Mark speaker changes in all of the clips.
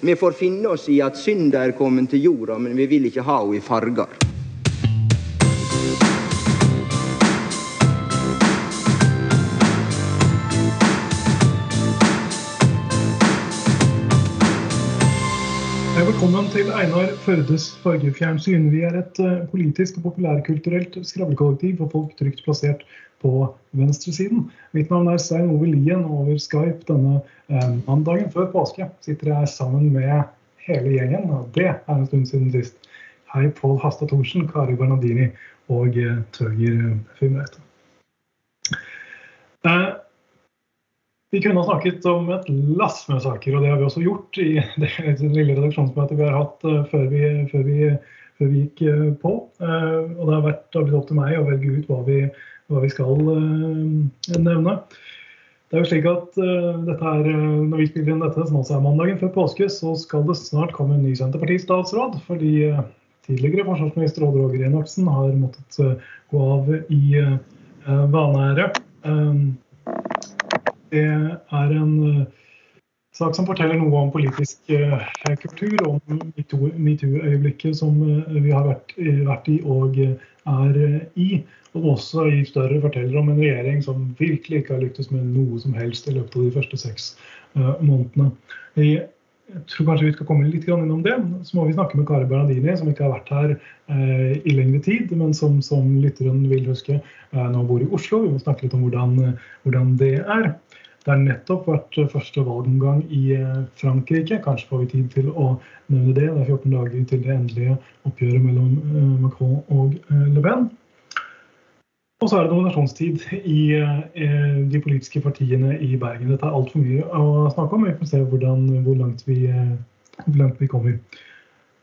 Speaker 1: Vi får finne oss i at synda er kommet til jorda, men vi vil ikke ha henne i farger.
Speaker 2: Velkommen til Einar Førdes fargefjernsyn. Vi er et uh, politisk og populærkulturelt skravlekollektiv for folk trygt plassert på venstresiden. Mitt navn er Stein Ove Lien, og over Skype denne uh, mandagen før påske sitter jeg sammen med hele gjengen. og Det er en stund siden sist. Hei, Pål Hasta Thorsen, Kari Bernardini og Tøger Torgeir Fimreite. Vi kunne ha snakket om et lass med saker, og det har vi også gjort i det lille redaksjonsmøtet vi har hatt før, vi, før, vi, før vi, gikk på. Og det har vært det har blitt opp til meg å velge ut hva vi, hva vi skal nevne. Det er jo slik at dette er, Når vi spiller inn dette, som også er mandagen før påske, så skal det snart komme en ny Senterparti-statsråd. Fordi tidligere forsvarsminister Odd Roger Enoksen har måttet gå av i vanære. Det er en sak som forteller noe om politisk kultur, om metoo-øyeblikket som vi har vært, vært, i og er i. Og også i større forteller om en regjering som virkelig ikke har lyktes med noe som helst i løpet av de første seks månedene. Jeg tror kanskje vi skal komme litt innom det. Så må vi snakke med Kari Bernardini, som ikke har vært her eh, i lengre tid, men som, som lytteren vil huske eh, nå bor i Oslo. Vi må snakke litt om hvordan, hvordan det er. Det har nettopp vært første valgomgang i eh, Frankrike. Kanskje får vi tid til å nevne det. Det er 14 dager til det endelige oppgjøret mellom eh, Macron og eh, Le Pen. Og så er det nominasjonstid i de politiske partiene i Bergen. Dette er altfor mye å snakke om. Vi får se hvordan, hvor, langt vi, hvor, langt vi, kommer.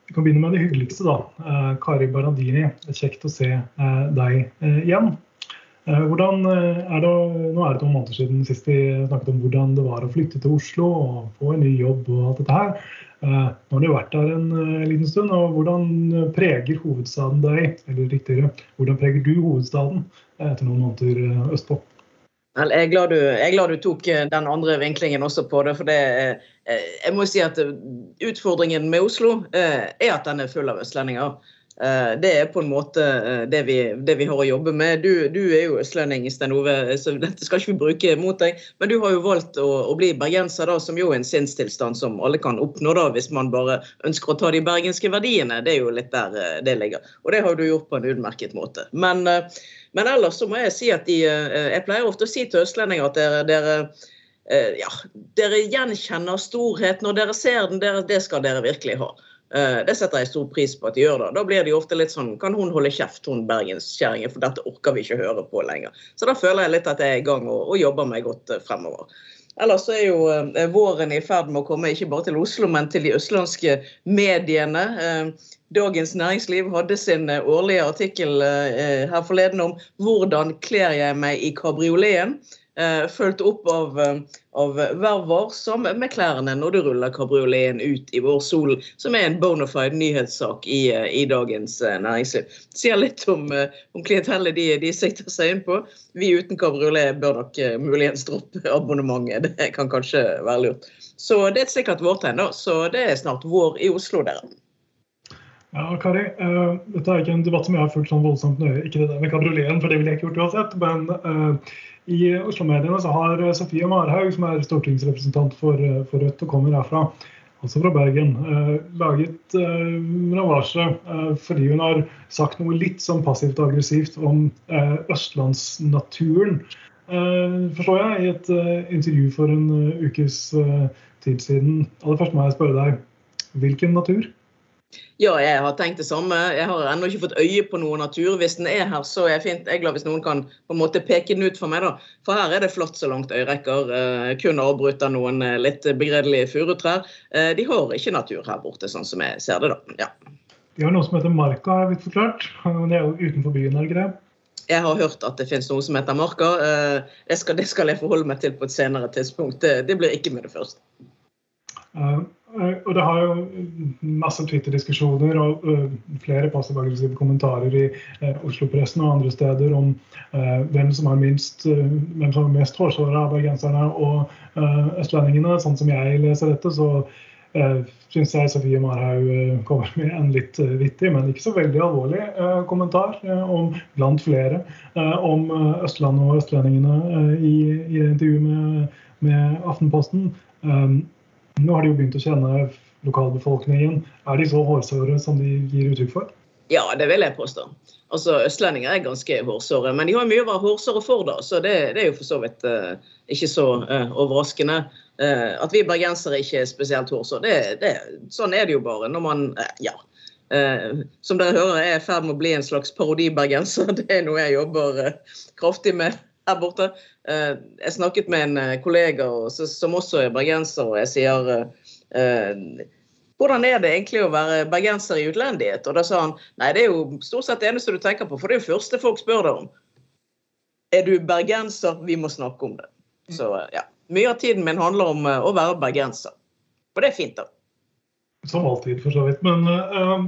Speaker 2: Vi kan begynne med det hyggeligste, da. Kari Barandini, kjekt å se deg igjen. Eh, hvordan eh, er det, nå er det to måneder siden sist vi snakket om hvordan det var å flytte til Oslo og få en ny jobb og alt dette her. Eh, nå har du vært der en liten stund. og Hvordan preger hovedstaden deg? Eller riktigere, hvordan preger du hovedstaden etter noen måneder østpå?
Speaker 3: Jeg, er glad du, jeg er glad du tok den andre vinklingen også på det. for det, Jeg må si at utfordringen med Oslo er at den er full av østlendinger. Eh, det er på en måte eh, det vi, det vi har å jobbe med. Du, du er jo østlending, Stein Ove, så dette skal ikke vi bruke mot deg. Men du har jo valgt å, å bli bergenser, da, som jo er en sinnstilstand som alle kan oppnå da, hvis man bare ønsker å ta de bergenske verdiene. Det er jo litt der eh, det ligger. Og det har du gjort på en utmerket måte. Men, men ellers så må jeg si at de Jeg pleier ofte å si til østlendinger at dere, dere ja, dere gjenkjenner storhet når dere ser den. Dere, det skal dere virkelig ha. Eh, det setter jeg stor pris på at de gjør. Da Da blir de ofte litt sånn Kan hun holde kjeft, hun bergenskjerringen, for dette orker vi ikke høre på lenger. Så da føler jeg litt at jeg er i gang og, og jobber meg godt eh, fremover. Ellers er jo eh, våren i ferd med å komme ikke bare til Oslo, men til de østlandske mediene. Dagens Næringsliv hadde sin årlige artikkel her forleden om 'Hvordan kler jeg meg i kabrioleten'? Uh, fulgt opp av, uh, av Vær varsom med klærne når du ruller kabrioleten ut i vår sol, som er en bona fide nyhetssak i, uh, i Dagens Næringsliv. Det sier litt om, om klientellet de, de, sikter seg inn på. Vi uten kabriolet bør nok muligens droppe abonnementet. Det kan kanskje være lurt. Så det er sikkert vårtegn, da. Så det er snart vår i Oslo, dere.
Speaker 2: Ja, Kari. Uh, dette er ikke en debatt som jeg har fulgt sånn voldsomt nøye. Ikke det der med kabrioleten, for det ville jeg ikke gjort uansett. Men uh, i Oslo-mediene så har Sofie Marhaug, som er stortingsrepresentant for, for Rødt og kommer herfra, altså fra Bergen, uh, laget eh, ravasje eh, fordi hun har sagt noe litt sånn passivt og aggressivt om eh, østlandsnaturen. Eh, forstår jeg, i et eh, intervju for en ukes tid siden. Aller først må jeg spørre deg, hvilken natur?
Speaker 3: Ja, jeg har tenkt det samme. Jeg har ennå ikke fått øye på noe natur. Hvis den er her, så er jeg fint. Jeg er glad hvis noen kan på en måte peke den ut for meg. da. For her er det flott så langt øyet rekker. Eh, kun avbrutt av noen eh, litt begredelige furutrær. Eh, de har ikke natur her borte, sånn som jeg ser det. da. Ja.
Speaker 2: De har noe som heter Marka, har jeg blitt forklart. Det er jo utenfor byen, er det ikke det?
Speaker 3: Jeg har hørt at det finnes noe som heter Marka. Eh, det skal, det skal jeg forholde meg til på et senere tidspunkt. Det, det blir ikke med det første.
Speaker 2: Eh, og det har jo masse Twitter-diskusjoner og uh, flere passiv-aggressive kommentarer i Oslo-pressen og andre steder om hvem som har minst, hvem som er mest hårsåre av bergenserne og østlendingene. Sånn som jeg leser dette, så syns jeg Sofie Marhaug kommer med en litt vittig, men ikke så veldig alvorlig kommentar om blant flere om Østlandet og østlendingene i, i intervjuet med, med, Aftenposten. Nå har de jo begynt å kjenne lokalbefolkningen. Er de så hårsåre som de gir uttrykk for?
Speaker 3: Ja, det vil jeg påstå. Altså, Østlendinger er ganske hårsåre, men de har mye å være hårsåre for, da, så det, det er jo for så vidt uh, ikke så uh, overraskende. Uh, at vi bergensere ikke er spesielt hårsåre, det, det, sånn er det jo bare når man Ja. som dere hører, er jeg i ferd med å bli en slags parodibergenser. Det er noe jeg jobber kraftig med her borte. jeg snakket med en kollega som også er bergenser, og jeg sier hvordan er det egentlig å være bergenser i utlendighet? Og da sa han nei, det er jo stort sett det eneste du tenker på, for det er jo første folk spør deg om. Er du bergenser? Vi må snakke om det. Så ja. Mye av tiden min handler om å være bergenser. Og det er fint, da.
Speaker 2: Som alltid, for så vidt. Men uh,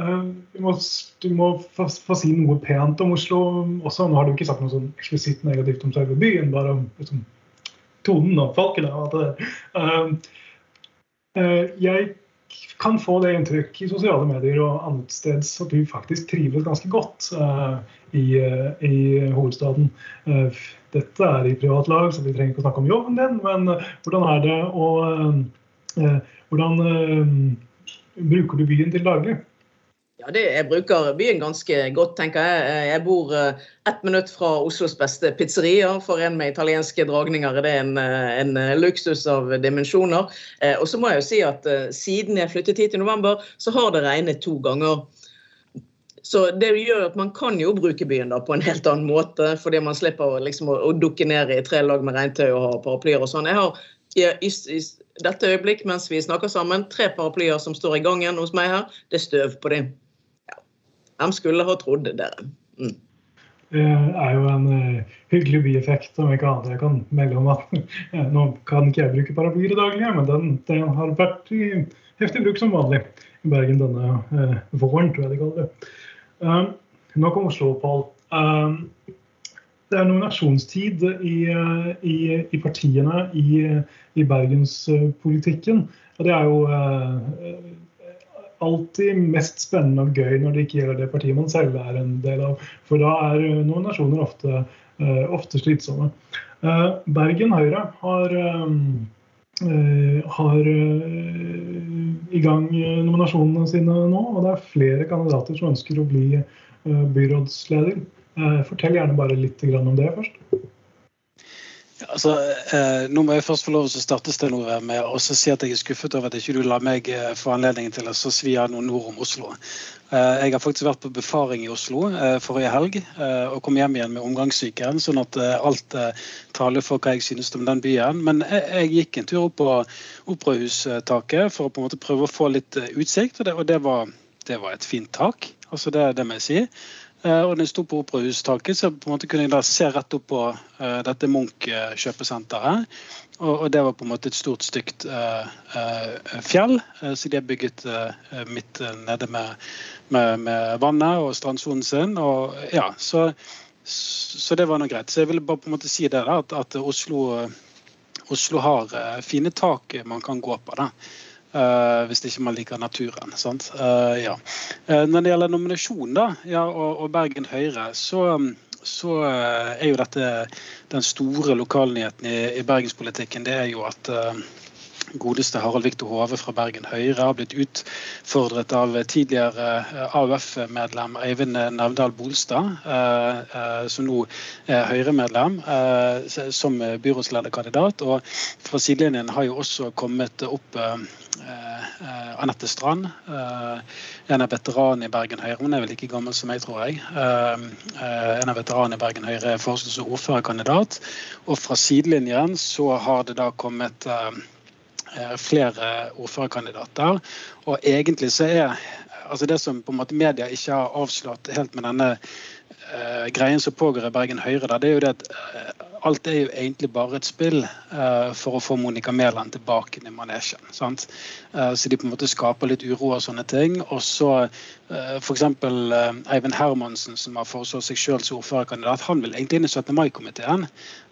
Speaker 2: du må, du må få, få, si noe pent om Oslo også. Nå har du ikke sagt noe sånn eksplisitt negativt om selve byen, bare om liksom, tonen og folkene og alt det der. jeg kan få det inntrykk i sosiale medier og annet sted at du faktisk trives ganske godt uh, i, uh, i, hovedstaden. Uh, dette er i privat lag, så vi trenger ikke å snakke om jobben din, men hvordan er det å Hvordan bruker du byen til daglig?
Speaker 3: Ja, det, Jeg bruker byen ganske godt, tenker jeg. Jeg bor eh, ett minutt fra Oslos beste pizzeria. For en med italienske dragninger er det en, eh, en eh, luksus av dimensjoner. Og så må jeg jo si at siden jeg flyttet hit i november, så har det regnet to ganger. Så det gjør at man kan jo bruke byen da på en helt annen måte, fordi man slipper liksom å, å dukke ned i tre lag med regntøy og ha paraplyer og sånn. Jeg har i, i, i, dette øyeblikk mens vi snakker sammen, tre paraplyer som står i gangen hos meg her. Det er støv på dem. De skulle ha trodd dere. Mm.
Speaker 2: Det er jo en uh, hyggelig bieffekt. om ikke annet. Jeg kan melde om at Nå kan ikke jeg bruke paraplyer daglig, men den, den, har vært i heftig bruk som vanlig i Bergen denne uh, våren, tror jeg de kaller det. Uh, nok om Oslo-opphold. det er nominasjonstid i, i, i partiene i, i bergenspolitikken. Og det er jo alltid mest spennende og gøy når det ikke gjelder det partiet man selv er en del av. For da er eh, nominasjoner ofte, uh, ofte slitsomme. Uh, Bergen Høyre har, har i gang nominasjonene sine nå, og det er flere kandidater som ønsker å bli byrådsleder. Fortell gjerne bare litt om det først.
Speaker 4: Altså, eh, nå må jeg først få lov til å starte Stenore, med å si at jeg er skuffet over at ikke du la meg eh, få anledningen til å svi av noe nord om Oslo. Eh, jeg har faktisk vært på befaring i Oslo eh, forrige helg eh, og kom hjem igjen med omgangssyken, sånn at alt taler for hva jeg synes om den byen. Men jeg, jeg gikk en tur opp på operahustaket for å på en måte prøve å få litt utsikt, og det, og det, var, det var, et fint tak. Altså det, det må jeg si. Eh, og jeg sto på operahustaket, så på en måte kunne jeg da se rett opp på uh, dette Munch-kjøpesenteret. Og, det var på en måte et stort, stygt uh, fjell. så de har bygget midt nede med, med, med, vannet og strandsonen sin. Og, ja, så, så, det var noe greit. Så jeg ville bare på en måte si det, da, at, at Oslo, Oslo har fine tak man kan gå på. da. Uh, hvis ikke man liker naturen. Uh, ja. uh, når det gjelder nominasjon da, ja, og, og, Bergen Høyre, så, så er jo dette den store lokalnyheten i, i bergenspolitikken. Det er jo at godeste Harald Viktor Hove fra Bergen Høyre har blitt utfordret av tidligere eh, AUF-medlem Eivind Nevdal Bolstad, eh, eh, som nå er Høyre-medlem, som byrådslederkandidat. Og fra sidelinjen har jo også kommet opp Anette Strand. En av veteranene i Bergen Høyre. Hun er vel like gammel som meg, tror jeg. En av veteranene i Bergen Høyre er foreslått som ordførerkandidat. Og fra sidelinjen så har det da kommet Eh, flere ordførerkandidater. Og egentlig så er altså det som på en måte media ikke har avslått helt med denne uh, greien som pågår i Bergen Høyre, der, det er jo det at uh, alt er jo egentlig bare et spill uh, for å få Monica Mæland tilbake i manesjen. sant? så de på en måte skaper litt uro og sånne ting. Og så uh, f.eks. Eivind Hermansen, som har foreslått seg selv som ordførerkandidat, han vil egentlig inn i 17. mai-komiteen.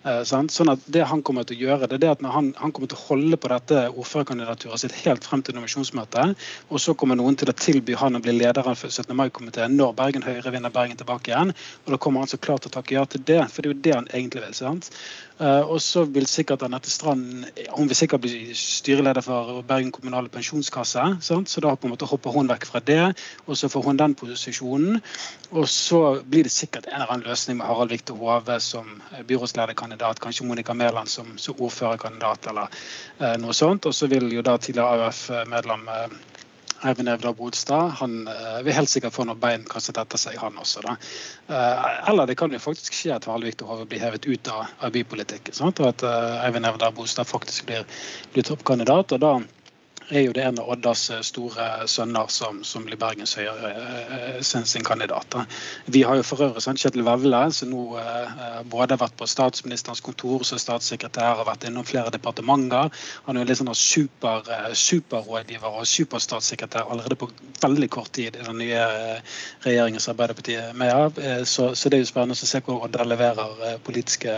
Speaker 4: Uh, sånn at Det han kommer til å gjøre, det er at han, han, kommer til å holde på dette ordførerkandidaturet sitt helt frem til nominasjonsmøtet. Og så kommer noen til å tilby han å bli leder av 17. mai-komiteen når Bergen Høyre vinner Bergen tilbake igjen. Og da kommer han så klart til å takke ja til det, for det er jo det han egentlig vil. sant? Uh, og så vil sikkert Anette Strand hun vil sikkert bli styreleder for Bergen kommunale pensjonskasse. Sant? Så da på en måte hopper hun vekk fra det, og så får hun den posisjonen. Og så blir det sikkert en eller annen løsning med Harald Viktor Hove som byrådslederkandidat, kanskje Monica Mæland som, som ordførerkandidat eller eh, noe sånt. Og så vil jo da tidligere AUF-medlem uh, Eivind Evdal Bodstad han uh, vil helt sikkert få noen bein kastet etter seg, han også. da. Uh, eller det kan jo faktisk skje at Valvik Hove blir hevet ut av, bypolitikken. Sant? Og at Eivind Evdal Bodstad faktisk blir, blir toppkandidat. og da er jo det en av Oddas eh, store sønner som, som blir Bergens Høyre sin, sin kandidat. Vi har jo for øvrig Kjetil Vevle, som nå eh, både har vært på statsministerens kontor som statssekretær, har vært innom flere departementer. Han er jo litt sånn super, superrådgiver og superstatssekretær allerede på veldig kort tid i den nye regjeringen som Arbeiderpartiet er med av. Så, så, det er jo spennende å se hvor Odda leverer politiske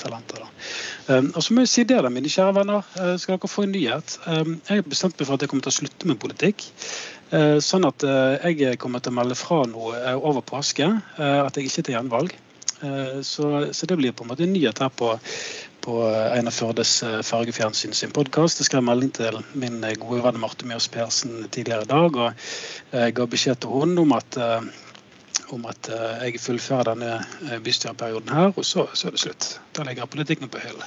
Speaker 4: talenter. Da. Og så må jeg si det, da, mine kjære venner. Skal dere få en nyhet? Jeg har bestemt meg for at jeg kommer til å slutte med politikk. Eh, sånn at eh, jeg kommer til å melde fra noe eh, over påske. At jeg ikke er til gjenvalg. Så, så, det blir på en måte nyhet her på, på Einar Førdes Fargefjernsyn sin podkast. Jeg skrev melding til min gode venn Marte Mjøs Persen tidligere i dag og ga beskjed til henne om at, om at jeg fullfører denne bystyreperioden her, og så, så er det slutt. Da legger jeg politikken på hyllen.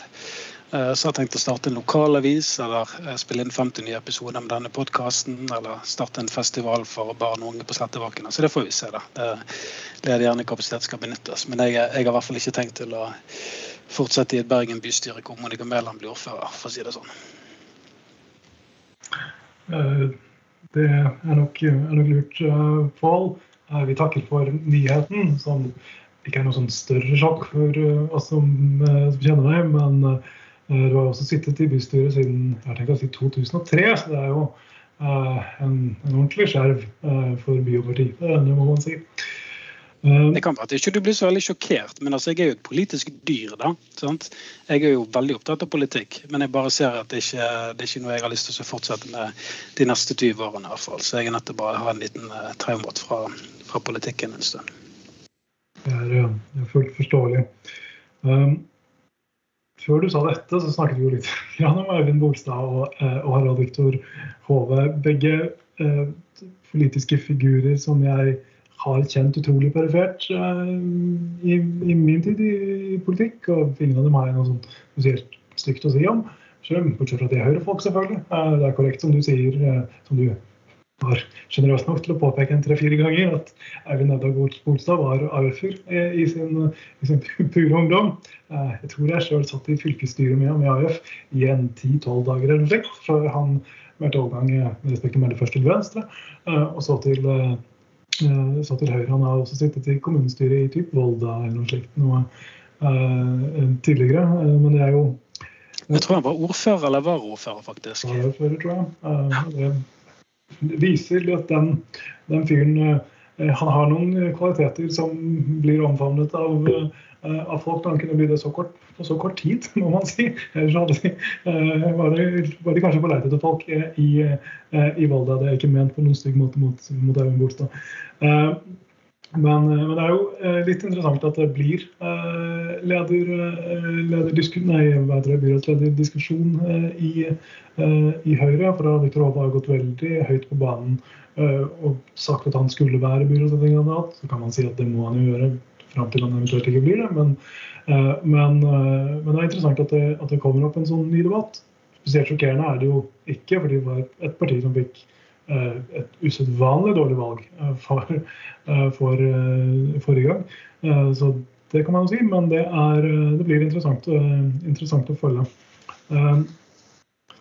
Speaker 4: Eh, så har jeg tenkt å starte en lokalavis, eller eh, spille inn 50 nye episoder med denne podkasten, eller starte en festival for barn og unge på Slettebakken. Så det får vi se, da. Det leder gjerne kapasitet skal benyttes. Men jeg, jeg, har i hvert fall ikke tenkt til å fortsette i et Bergen bystyre hvor Monica Mæland blir ordfører, for å si det sånn.
Speaker 2: Eh, det er nok, er nok lurt, Pål. Vi takker for nyheten, som ikke er noe sånn større sjokk for oss som, som kjenner deg. men du har også sittet i bystyret siden jeg tenkt å si 2003, så det er jo uh, en, en, ordentlig skjerv uh, for by og parti. Det må man si.
Speaker 4: Det kan være at ikke du blir så veldig sjokkert, men altså, jeg er jo et politisk dyr. da, sant? Jeg er jo veldig opptatt av politikk, men jeg bare ser at det ikke det er ikke noe jeg har lyst til å fortsette med de neste 20 årene. i hvert fall. Så jeg er nødt til bare å ha en liten traumat fra, fra, politikken en stund.
Speaker 2: Det er, det er fullt forståelig. Um, før du sa dette, så snakket vi jo litt om Øyvind Bolstad og, eh, og Harald Viktor Hove. Begge eh, politiske figurer som jeg har kjent utrolig perifert eh, i, i, min tid i, i, politikk. Og ingen av dem har jeg noe sånt spesielt stygt å si om. Bortsett fra at de er høyrefolk, selvfølgelig. Eh, det er korrekt som du sier, eh, som du var sjenerøs nok til å påpeke en tre-fire ganger at Eivind Edda Bolstad var AUF-er i sin, sin pure ungdom. Eh, jeg tror jeg sjøl satt i fylkesstyret med ham i AUF i en ti-tolv dager eller slikt, før han meldte overgang eh, med respekt å melde først til Venstre, eh, og så til, så til Høyre. Han har også sittet i kommunestyret i typ Volda eller noe slikt noe tidligere, men det er jo
Speaker 4: Jeg tror han var ordfører eller var ordfører, faktisk.
Speaker 2: Varaordfører, tror jeg. Det viser at den, den fyren eh, han har noen kvaliteter som blir omfavnet av, eh, av folk. Han kunne bli det så kort, på så kort tid, må man si. Ellers de, eh, var, de, var de kanskje på leit etter folk i, i Volda. Det er ikke ment på noen stygg måte mot, mot Øyvind Bolstad. Men, men, det er jo litt interessant at det blir leder, leder nei, byrådsleder-diskusjon i Eh, i Høyre. For Viktor Hove har gått veldig høyt på banen eh, og sagt at han skulle være byrådskandidat. Så kan man si at det må han jo gjøre fram til han eventuelt ikke blir det. Men, eh, men, men det er interessant at det, at det, kommer opp en sånn ny debatt. Spesielt sjokkerende er det jo ikke, for det var et parti som fikk et usedvanlig dårlig valg for, for, forrige gang. Så det kan man jo si, men det, er, det blir interessant, interessant å følge.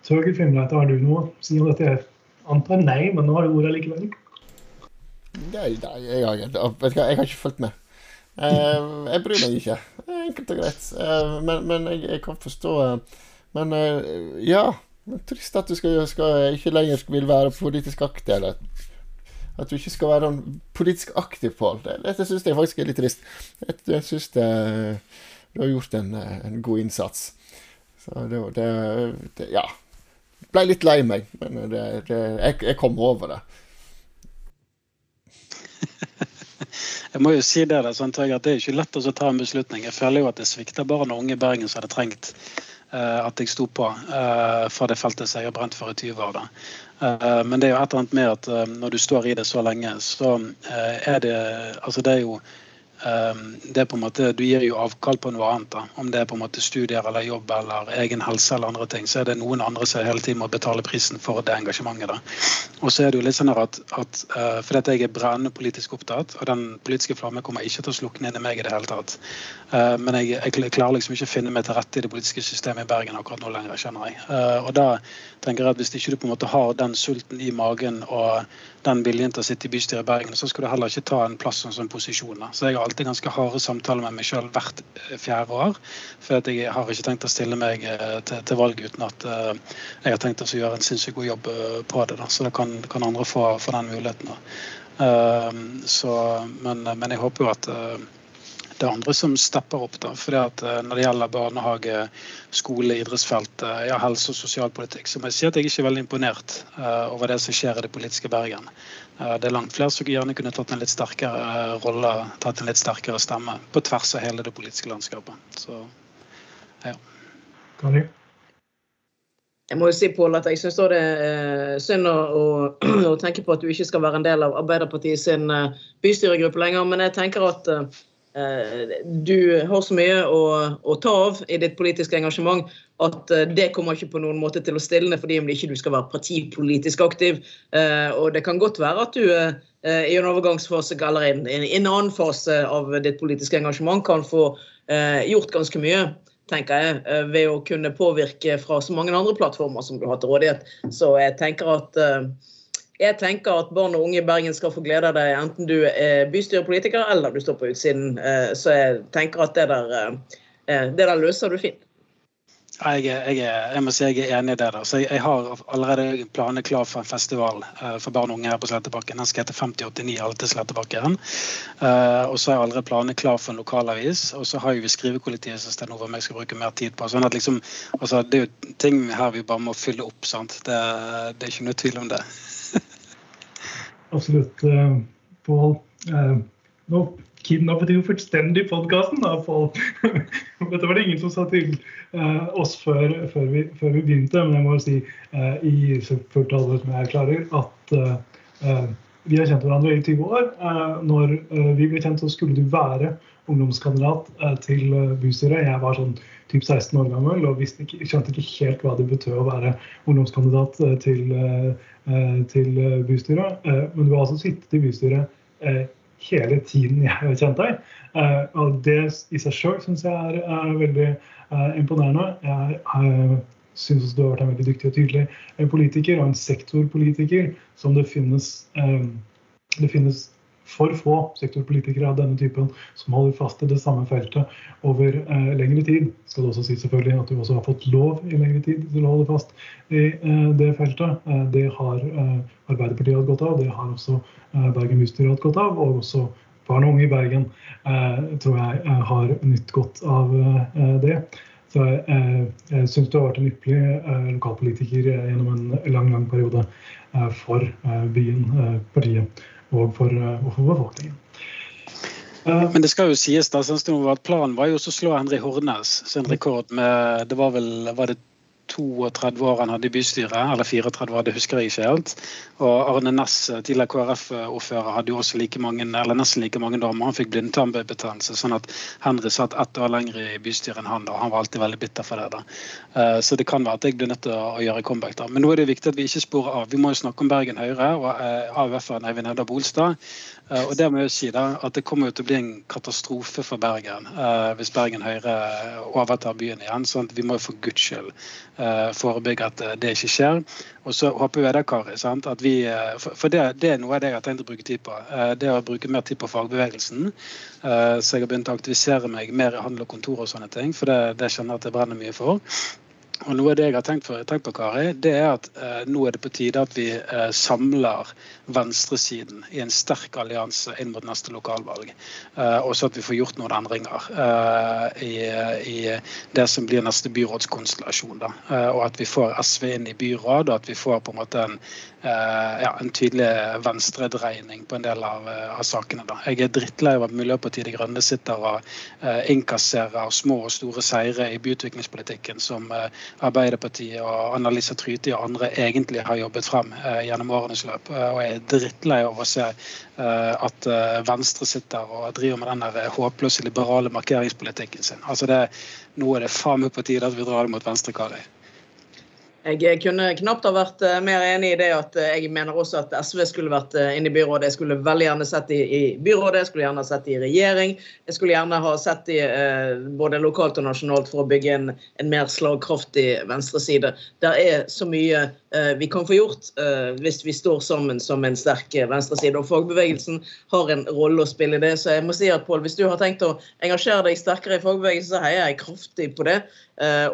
Speaker 2: Torgeir Fimreite, har du noe å si om dette? Jeg antar nei, men nå har du ordet likevel.
Speaker 5: Nei, nei jeg, har, jeg, jeg har ikke fulgt med. Jeg bryr meg ikke. Enkelt og greit. Men, men jeg, jeg, kan forstå Men ja. Trist at du skal, skal, ikke lenger vil være politisk aktiv. Eller at du ikke skal være politisk aktiv, Pål. Dette syns jeg faktisk er litt trist. Jeg, syns det du har gjort en, en god innsats. Så det, det, det Ja. Ble litt lei meg, men det, det, jeg, jeg kom over det.
Speaker 4: Jeg må jo si Det sånn, at det er ikke lett å ta en beslutning. Jeg føler jo at det svikter barn og unge i Bergen som hadde trengt at jeg sto på uh, for det feltet som jeg har brent for i 20 år. da. Uh, men det er jo et eller annet med at når du står i det så lenge, så er det Altså det er jo det er på en måte, Du gir jo avkall på noe annet. da. Om det er på en måte studier eller jobb eller egen helse eller andre ting, så er det noen andre som hele tiden må betale prisen for det engasjementet. da. Og så er det jo litt sånn at, at uh, Fordi jeg er brennende politisk opptatt, og den politiske flammen kommer ikke til å slukne inn i meg i det hele tatt. Uh, men jeg, jeg, klarer liksom ikke å finne meg til rette i det politiske systemet i Bergen akkurat nå lenger, skjønner jeg. Uh, og da tenker jeg at Hvis ikke du på en måte har den sulten i magen og den viljen til å sitte i bystyret i Bergen, så skal du heller ikke ta en plass som, som posisjon. Da. Så jeg har alltid ganske harde samtaler med meg sjøl hvert eh, fjerde år. For jeg har ikke tenkt å stille meg eh, til, til valg uten at uh, jeg har tenkt å gjøre en sinnssykt god jobb på det. Da. Så da kan, kan andre få, få, den muligheten. Så, men, men, jeg håper jo at det er andre som stepper opp. da, fordi at Når det gjelder barnehage, skole, idrettsfelt, ja, helse og sosialpolitikk, så må jeg si at jeg ikke er veldig imponert uh, over det som skjer i det politiske Bergen. Uh, det er langt flere som gjerne kunne tatt en litt sterkere uh, rolle, tatt en litt sterkere stemme på tvers av hele det politiske landskapet. Så, ja.
Speaker 2: Kari?
Speaker 3: Jeg må jo si Paul, at jeg syns det er synd å, å, å, tenke på at du ikke skal være en del av Arbeiderpartiet sin bystyregruppe lenger. Men jeg tenker at Eh, du har så mye å, å, ta av i ditt politiske engasjement at eh, det kommer ikke på noen måte til å stilne fordi om ikke du skal være partipolitisk aktiv. Eh, og det kan godt være at du i en overgangsfase eller en, en, annen fase av ditt politiske engasjement kan få gjort ganske mye tenker jeg, ved å kunne påvirke fra så mange andre plattformer som du har til rådighet. Så jeg tenker at jeg tenker at barn og unge i Bergen skal få glede av deg enten du er bystyrepolitiker eller du står på utsiden. Eh, så jeg tenker at det der, eh, det der løser du fint.
Speaker 4: Jeg, jeg, jeg, må si jeg er enig i det. der. Så jeg, jeg har allerede planer klar for en festival uh, for barn og unge her på Slettebakken. Den skal hete 5089 Alle til Slettebakken. Uh, og så har jeg allerede planer klar for en lokalavis. Og så har vi skrivekollektivet som Sten Ove jeg skal bruke mer tid på. sånn at liksom, altså, Det er jo ting her vi bare må fylle opp. sant? Det, det er ikke noe tvil om det.
Speaker 2: Absolutt, uh, Pål. Uh, nå kidnappet jo fullstendig podkasten, da, Pål. Dette var det ingen som sa til uh, oss før, før, vi, før, vi, begynte, men jeg må jo si i fullt alvor som jeg klarer, at vi har kjent hverandre i 20 år. når vi ble kjent, så skulle du være ungdomskandidat til bystyret. Jeg var sånn typ 16 år gammel og ikke, skjønte ikke helt hva det betød å være ungdomskandidat til, til bystyret. Men du har altså sittet i bystyret hele tiden jeg har kjent deg. Og det i seg sjøl syns jeg er, veldig imponerende. Jeg syns du har vært en veldig dyktig og tydelig politiker, og en sektorpolitiker som det finnes, det finnes for få sektorpolitikere av denne typen som holder fast i det samme feltet over eh, lengre tid. Skal det også si selvfølgelig at du også har fått lov i lengre tid til å holde fast i eh, det feltet. Eh, det har eh, Arbeiderpartiet hatt godt av, det har også eh, Bergen bystyre hatt godt av. og også Barn og unge i Bergen eh, tror jeg har nytt godt av det. Så jeg, jeg syns du har vært en ypperlig lokalpolitiker gjennom en lang lang periode for byen, partiet og for, og for befolkningen.
Speaker 4: Men det skal jo sies da, at planen var jo å slå Henry Hornes sin rekord med det var vel var det 32 år han hadde i bystyret, eller 34 år, det husker jeg ikke helt. Og Arne Næss, tidligere KrF-ordfører, hadde jo også like mange, eller nesten like mange damer. Han fikk blindtarmbetennelse, sånn at Henry satt ett år lenger i bystyret enn han. da. Han var alltid veldig bitter for det. da. Eh, så det kan være at jeg blir nødt til å gjøre comeback. da. Men nå er det viktig at vi ikke sporer av. Vi må jo snakke om Bergen Høyre og eh, AUF-en Eivind Hedda Bolstad. Eh, og det må jeg si da, at det kommer til å bli en katastrofe for Bergen hvis Bergen Høyre overtar byen igjen. sånn at Vi må for guds skyld forebygge at det ikke skjer. Og så håper vi det, Kari, at vi, for, for det, det, er noe av det jeg har tenkt å bruke tid på. Det å bruke mer tid på fagbevegelsen. så jeg har begynt å aktivisere meg mer i handel og kontor og sånne ting. For det, det kjenner jeg at jeg brenner mye for. Og noe av det jeg har tenkt, for, tenkt på, Kari, det er at eh, nå er det på tide at vi eh, samler venstresiden i en sterk allianse inn mot neste lokalvalg. Eh, og så at vi får gjort noen endringer eh, i, i, det som blir neste byrådskonstellasjon. Eh, og at vi får SV inn i byråd, og at vi får på en måte en, eh, ja, en tydelig venstredreining på en del av, av sakene. Da. Jeg er drittlei av at Miljøpartiet De Grønne sitter og innkasserer små og store seire i byutviklingspolitikken som Arbeiderpartiet og Annalisa Tryti og andre egentlig har jobbet frem eh, gjennom årenes løp. Eh, og jeg er drittlei av å se eh, at Venstre sitter og driver med den der håpløse liberale markeringspolitikken sin. Altså det, Nå er det faen meg på tide at vi drar det mot venstre, Kari.
Speaker 3: Jeg kunne knapt ha vært eh, mer enig i det at eh, jeg mener også at SV skulle vært eh, inne i byrådet. Jeg skulle veldig gjerne sett de i byrådet, jeg skulle gjerne sett i regjering. Jeg skulle gjerne ha sett de både lokalt og nasjonalt for å bygge en, en mer slagkraftig venstreside. Der er så mye vi kan få gjort hvis vi står sammen som en sterk venstreside. Og fagbevegelsen har en rolle å spille i det. Så jeg må si at Paul, hvis du har tenkt å engasjere deg sterkere i fagbevegelsen, så heier jeg kraftig på det.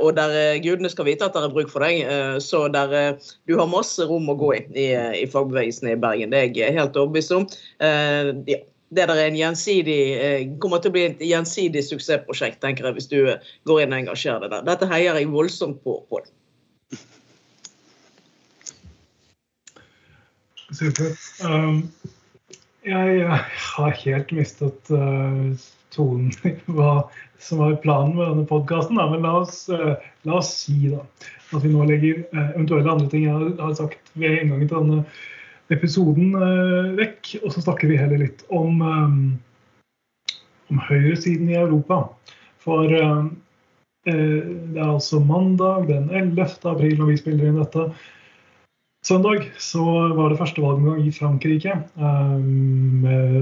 Speaker 3: Og der gudene skal vite at det er bruk for deg. Eh, så der, eh, du har masse rom å gå i, i, i fagbevegelsen i Bergen. Det er jeg helt overbevist om. Eh, ja det der er en gjensidig, kommer til å bli et gjensidig suksessprosjekt, tenker jeg, hvis du går inn og engasjerer deg der. Dette heier jeg voldsomt på. på.
Speaker 2: Super. Um, jeg har helt mistet uh, tonen i hva som var planen med denne podkasten. Men la oss, uh, la oss si da, at vi nå legger uh, eventuelle andre ting jeg har sagt ved inngangen til denne episoden eh, vekk. Og så snakker vi heller litt om, um, om høyresiden i Europa. For det er altså mandag den 11. april når vi spiller inn dette. Søndag så var det første valgomgang i Frankrike,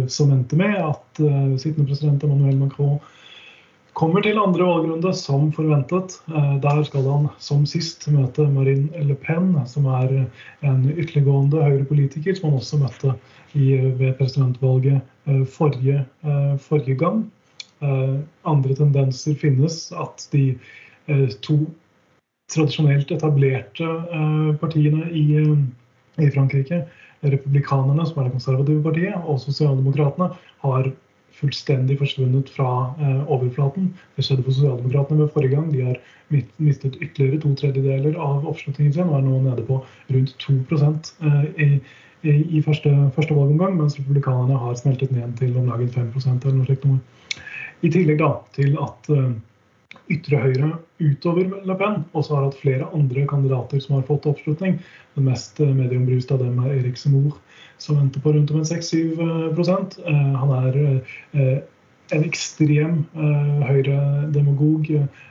Speaker 2: som endte med at sittende president Emmanuel Macron kommer til andre valgrunde som forventet. Eh, der skal han som sist møte Marine Le Pen, som er en ytterliggående høyrepolitiker som han også møtte ved presidentvalget eh, forrige, eh, forrige gang. Andre tendenser finnes at de to tradisjonelt etablerte partiene i, i Frankrike, republikanerne, som er det konservative partiet, og sosialdemokratene, har fullstendig forsvunnet fra eh, overflaten. Det skjedde for Sosialdemokratene ved forrige gang. De har mistet ytterligere to tredjedeler av oppslutningen sin og er nå nede på rundt 2 eh, i, i, i første, første, valgomgang, mens republikanerne har smeltet ned til om lag 5% eller noe slikt. I tillegg da, til at eh, ytre høyre utover Le Pen og så har hatt flere andre kandidater som har fått oppslutning. Den mest mediumbruste av dem er Erik Semour som venter på rundt om en 6-7 eh, Han er eh, en ekstrem uh, høyredemagog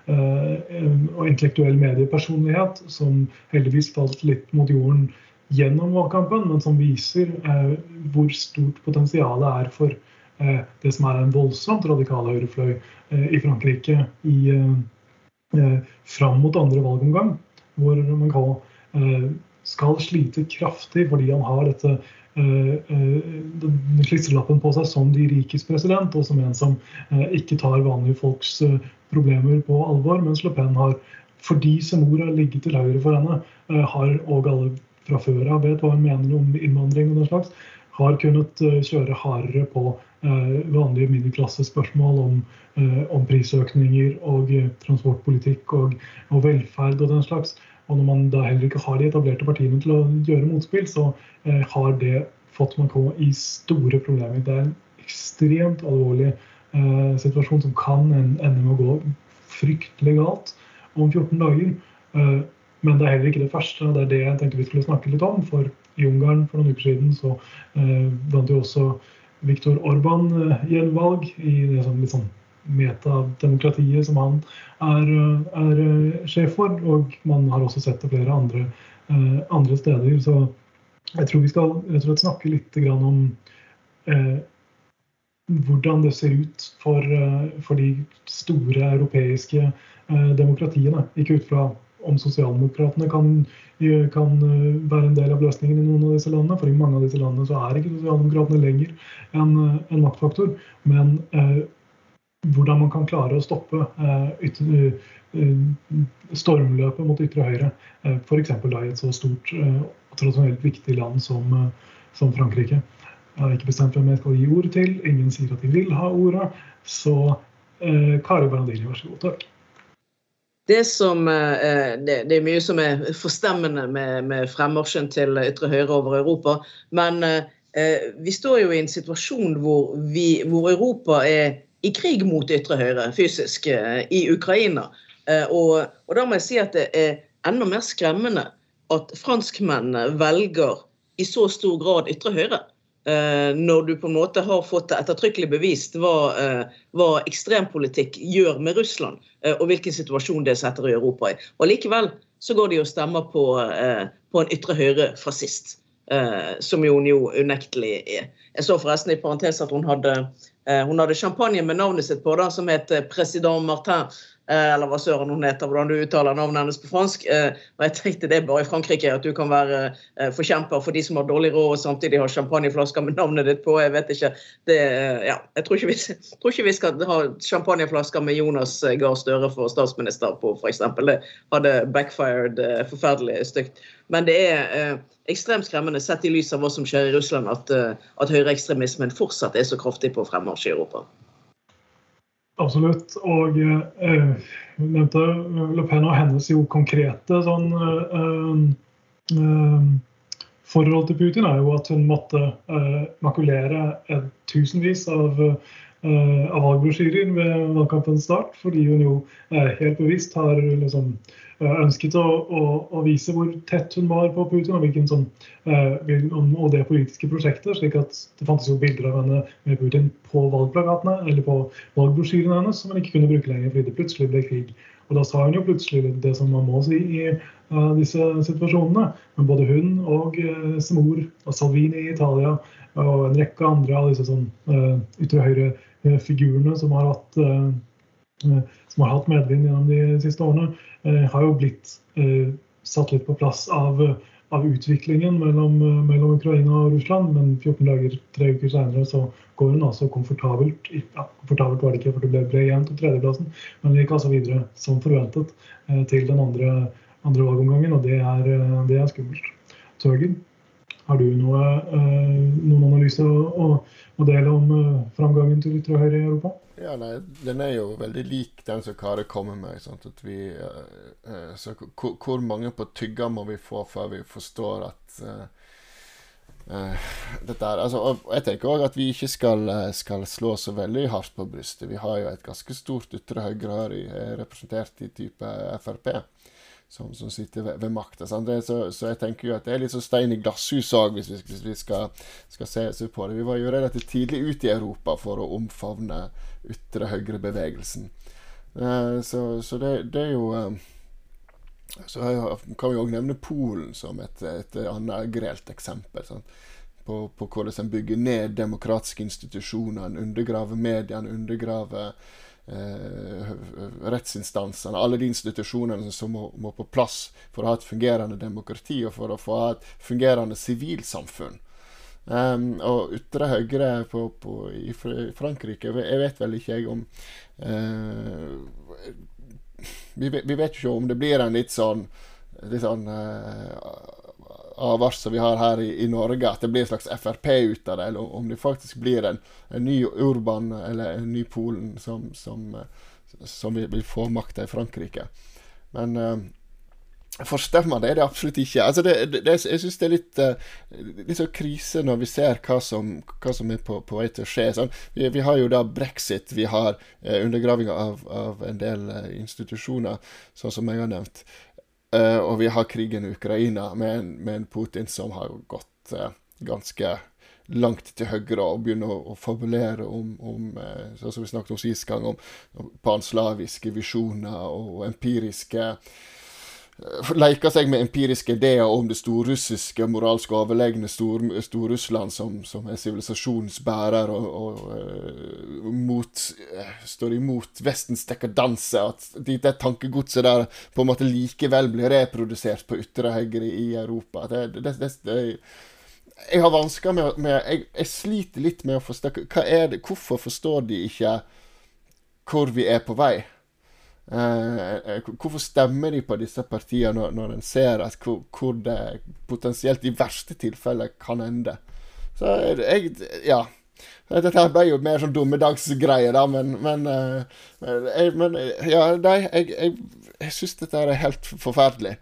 Speaker 2: og intellektuell mediepersonlighet som heldigvis falt litt mot jorden gjennom valgkampen, men som viser hvor stort potensialet er for det som er en voldsomt radikal høyrefløy i Frankrike i, fram mot andre valgomgang, hvor Macron skal slite kraftig fordi han har dette Eh, eh, klistrelappen på seg som de rikes president, og som en som eh, ikke tar vanlige folks problemer på alvor. Mens Le Pen har, fordi Semor har ligget til høyre for henne, har og alle fra før av vet hva hun mener om innvandring og den slags, har kunnet kjøre hardere på vanlige middelklassespørsmål om, om prisøkninger og transportpolitikk og, og velferd og den slags. Og når man da heller ikke har de etablerte partiene til å gjøre motspill, så eh, har det fått Macron i store problemer. Det er en ekstremt alvorlig eh, situasjon som kan ende med å gå fryktelig galt om 14 dager. Eh, men det er heller ikke det første. Det er det jeg tenkte vi skulle snakke litt om. For i Ungarn for noen uker siden så eh, vant jo også Viktor Orban eh, gjenvalg i det sånn, litt sånn metademokratiet som han er, er, eh, sjef for. Og man har også sett det flere andre, eh, andre steder. Så jeg tror vi skal rett og slett snakke litt om eh, hvordan det ser ut for, eh, for de store europeiske eh, demokratiene. Ikke ut fra om sosialdemokratene kan, kan, være en del av løsningen i noen av disse landene. For i mange av disse landene så er ikke sosialdemokratene lenger en, en maktfaktor. Men eh, hvordan man kan klare å stoppe ytre, stormløpet mot ytre høyre. F.eks. i et så stort og tradisjonelt viktig land som, som Frankrike. Jeg har ikke bestemt hvem jeg skal gi ordet til. Ingen sier at de vil ha ordet. Så eh, Kari Barandini, vær så god. Takk.
Speaker 3: Det, som, eh, det, er mye som er forstemmende med, fremmarsjen til ytre høyre over Europa. Men eh, vi står jo i en situasjon hvor, vi, hvor, Europa er i krig mot ytre høyre fysisk eh, i Ukraina. Og, og, da må jeg si at det er enda mer skremmende at franskmennene velger i så stor grad ytre høyre. Eh, når du på en måte har fått ettertrykkelig bevist hva, eh, hva ekstrempolitikk gjør med Russland, eh, og hvilken situasjon det setter i Europa i. Og Likevel så går de og stemmer på, på en ytre høyre-fascist, som hun jo unektelig er. Jeg så forresten i parentes at hun hadde, hun hadde champagne med navnet sitt på, da, som het President Martin. Eh, eller hva søren hun heter, hvordan du uttaler navnet hennes på fransk. Eh, og jeg tenkte det bare i Frankrike, at du kan være eh, forkjemper for de som har dårlig råd og samtidig har champagneflasker med navnet ditt på. Jeg vet ikke. Det, ja, jeg tror ikke, vi, tror ikke, vi, skal ha champagneflasker med Jonas Gahr Støre for statsminister på, f.eks. Det hadde backfired forferdelig stygt. Men det er ekstremt skremmende sett i lys av hva som skjer i Russland, at, at høyreekstremismen fortsatt er så kraftig på fremmarsj i Europa.
Speaker 2: Absolutt. Og eh, hun nevnte Le Pen og hennes jo konkrete sånn eh, eh, forhold til Putin er jo at hun måtte eh, makulere tusenvis av, eh, av valgbrosjyrer ved valgkampens start, fordi hun jo eh, helt bevisst har liksom ønsket å, å, å, vise hvor tett hun var på Putin og, sånn, eh, og det politiske prosjektet. slik at Det fantes jo bilder av henne med Putin på valgplakatene eller på valgbrosjyrene hennes som hun ikke kunne bruke lenger fordi det plutselig ble krig. Og Da sa hun jo plutselig det som man må si i disse situasjonene. Men både hun og uh, Semor og Salvini i Italia og en rekke andre av disse sånn, ytre høyre-figurene som har hatt som har hatt medvind gjennom de siste årene, eh, har jo blitt eh, satt litt på plass av, av utviklingen mellom, mellom, Ukraina og Russland. Men 14 dager, tre uker senere så går hun altså komfortabelt ja, Komfortabelt var det ikke, for det ble, bred jevnt om tredjeplassen, men gikk altså videre som forventet eh, til den andre, andre valgomgangen, og det er, det er skummelt. Tørgen, har du noe, noen analyser å, å, dele om framgangen til ytre høyre i Europa?
Speaker 5: Ja, nei, Den er jo veldig lik den som Kari kommer med. Vi, uh, så hvor, mange på tygga må vi få før vi forstår at uh, dette er altså, og Jeg tenker òg at vi ikke skal, skal, slå så veldig hardt på brystet. Vi har jo et ganske stort ytre høyre her, representert i type Frp som, som sitter ved, ved makta. Så, så, jeg tenker jo at det er litt sånn stein i glasshus òg, hvis, hvis, vi skal, skal se, se, på det. Vi var jo relativt tidlig ute i Europa for å omfavne ytre høyre-bevegelsen. Uh, så, så det, det, er jo uh, Så kan vi òg nevne Polen som et, et annet grelt eksempel. Sant? På, på hvordan en bygger ned demokratiske institusjoner, undergraver mediene, undergraver eh, rettsinstansene, alle de institusjonene som må, må, på plass for å ha et fungerende demokrati og for å få ha et fungerende sivilsamfunn. Um, og ytre høyre på, på, i Frankrike Jeg vet vel ikke jeg om uh, vi, vi, vet ikke om det blir en litt sånn, litt sånn uh, avars som vi har her i, i, Norge, at det blir en slags Frp ut av det, eller om det faktisk blir en, en ny Urban eller en ny Polen som, som, som vil, vil, få makta i Frankrike. Men uh, Forstemmer det er det absolutt ikke. Altså det, det, jeg syns det er litt, uh, litt sånn krise når vi ser hva som, hva som er på, på, vei til å skje. Sånn, vi, vi, har jo da brexit, vi har uh, undergravinga av, av, en del institusjoner, sånn som jeg har nevnt. Uh, og vi har krigen i Ukraina med en, med en Putin som har gått uh, ganske langt til høyre og begynner å, å fabulere om, om uh, som vi snakket om sist gang, om, om panslaviske visjoner og empiriske leker seg med empiriske ideer om det storrussiske moralsk overlegne stor, Storrussland som, som er sivilisasjonens bærer og, og uh, mot, uh, står imot Vestens dekadanse. At det tankegodset der på en måte likevel blir reprodusert på ytre høyre i Europa. Det, det, det, det jeg har vansker med, med jeg, jeg, sliter litt med å forstå hva er det, Hvorfor forstår de ikke hvor vi er på vei. Uh, hvorfor stemmer de på disse partiene når, når en ser at hvor, hvor, det potensielt i verste tilfelle kan ende? Så jeg Ja. Dette ble jo mer sånn dummedagsgreie, da, men, men, uh, jeg, men ja, nei, jeg, jeg, jeg syns dette er helt forferdelig.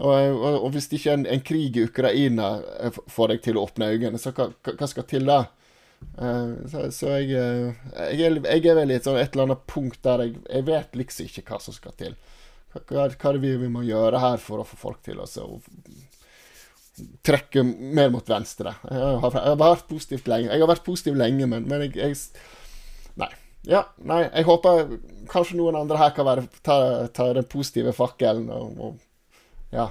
Speaker 5: Og, og, og hvis ikke en, en, krig i Ukraina får deg til å åpne øynene, så hva, hva skal til da? Uh, så, så jeg, uh, jeg, er, jeg, er, vel i et, sånn, et, eller annet punkt der jeg, jeg vet liksom ikke hva som skal til. Hva, hva, er det vi, må gjøre her for å få folk til å trekke mer mot venstre? Jeg har, jeg har, vært positivt lenge, jeg har vært positiv lenge, men, men jeg, Nei. Ja, nei, jeg håper kanskje noen andre her kan være, ta, ta den positive fakkelen og, og ja.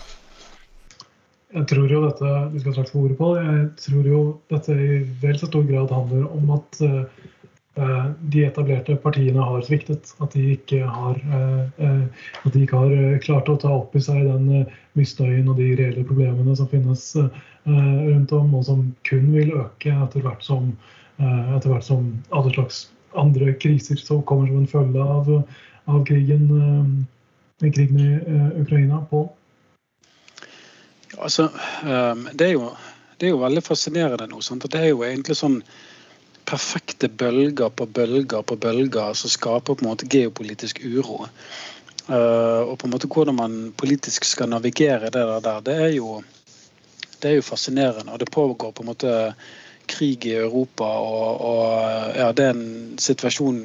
Speaker 2: Jeg tror jo dette vi skal straks få ordet på, jeg tror jo dette i vel så stor grad handler om at uh, de etablerte partiene har sviktet. At de ikke har, uh, at de ikke har klart å ta opp i seg den uh, misnøyen og de reelle problemene som finnes rundt om, og som kun vil øke etter hvert som, etter hvert som alle slags andre kriser som kommer som en følge av, av krigen, krigen i Ukraina. på
Speaker 4: Altså, ehm, det er, jo, det er jo veldig fascinerende nå. Sant? Det er jo egentlig sånn perfekte bølger på bølger på bølger som skaper på en måte geopolitisk uro. Uh, og på en måte hvordan man politisk skal navigere det der, det er jo, det er jo fascinerende. Og det pågår på en måte krig i Europa, og, og ja, det er en situasjon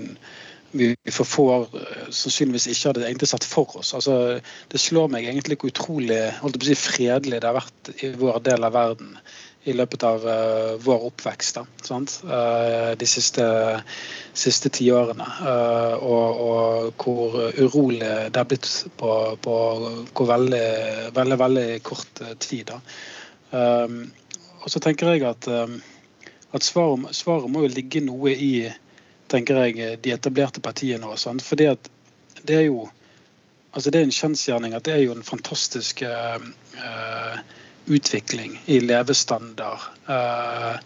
Speaker 4: vi for få år eh, sannsynligvis ikke hadde egentlig sett for oss. Altså, det slår meg egentlig hvor utrolig si, fredelig det har vært i vår del av verden i løpet av uh, vår oppvekst. Uh, de siste, siste tiårene. Uh, og, og, hvor urolig det har blitt på, på veldig, veldig, veldig kort tid. Og så tenker jeg at, at svaret, svaret, må jo ligge noe i tenker jeg, de etablerte partiene òg. Fordi at det er jo altså det er en kjensgjerning at det er jo en fantastisk uh, utvikling i levestandard uh,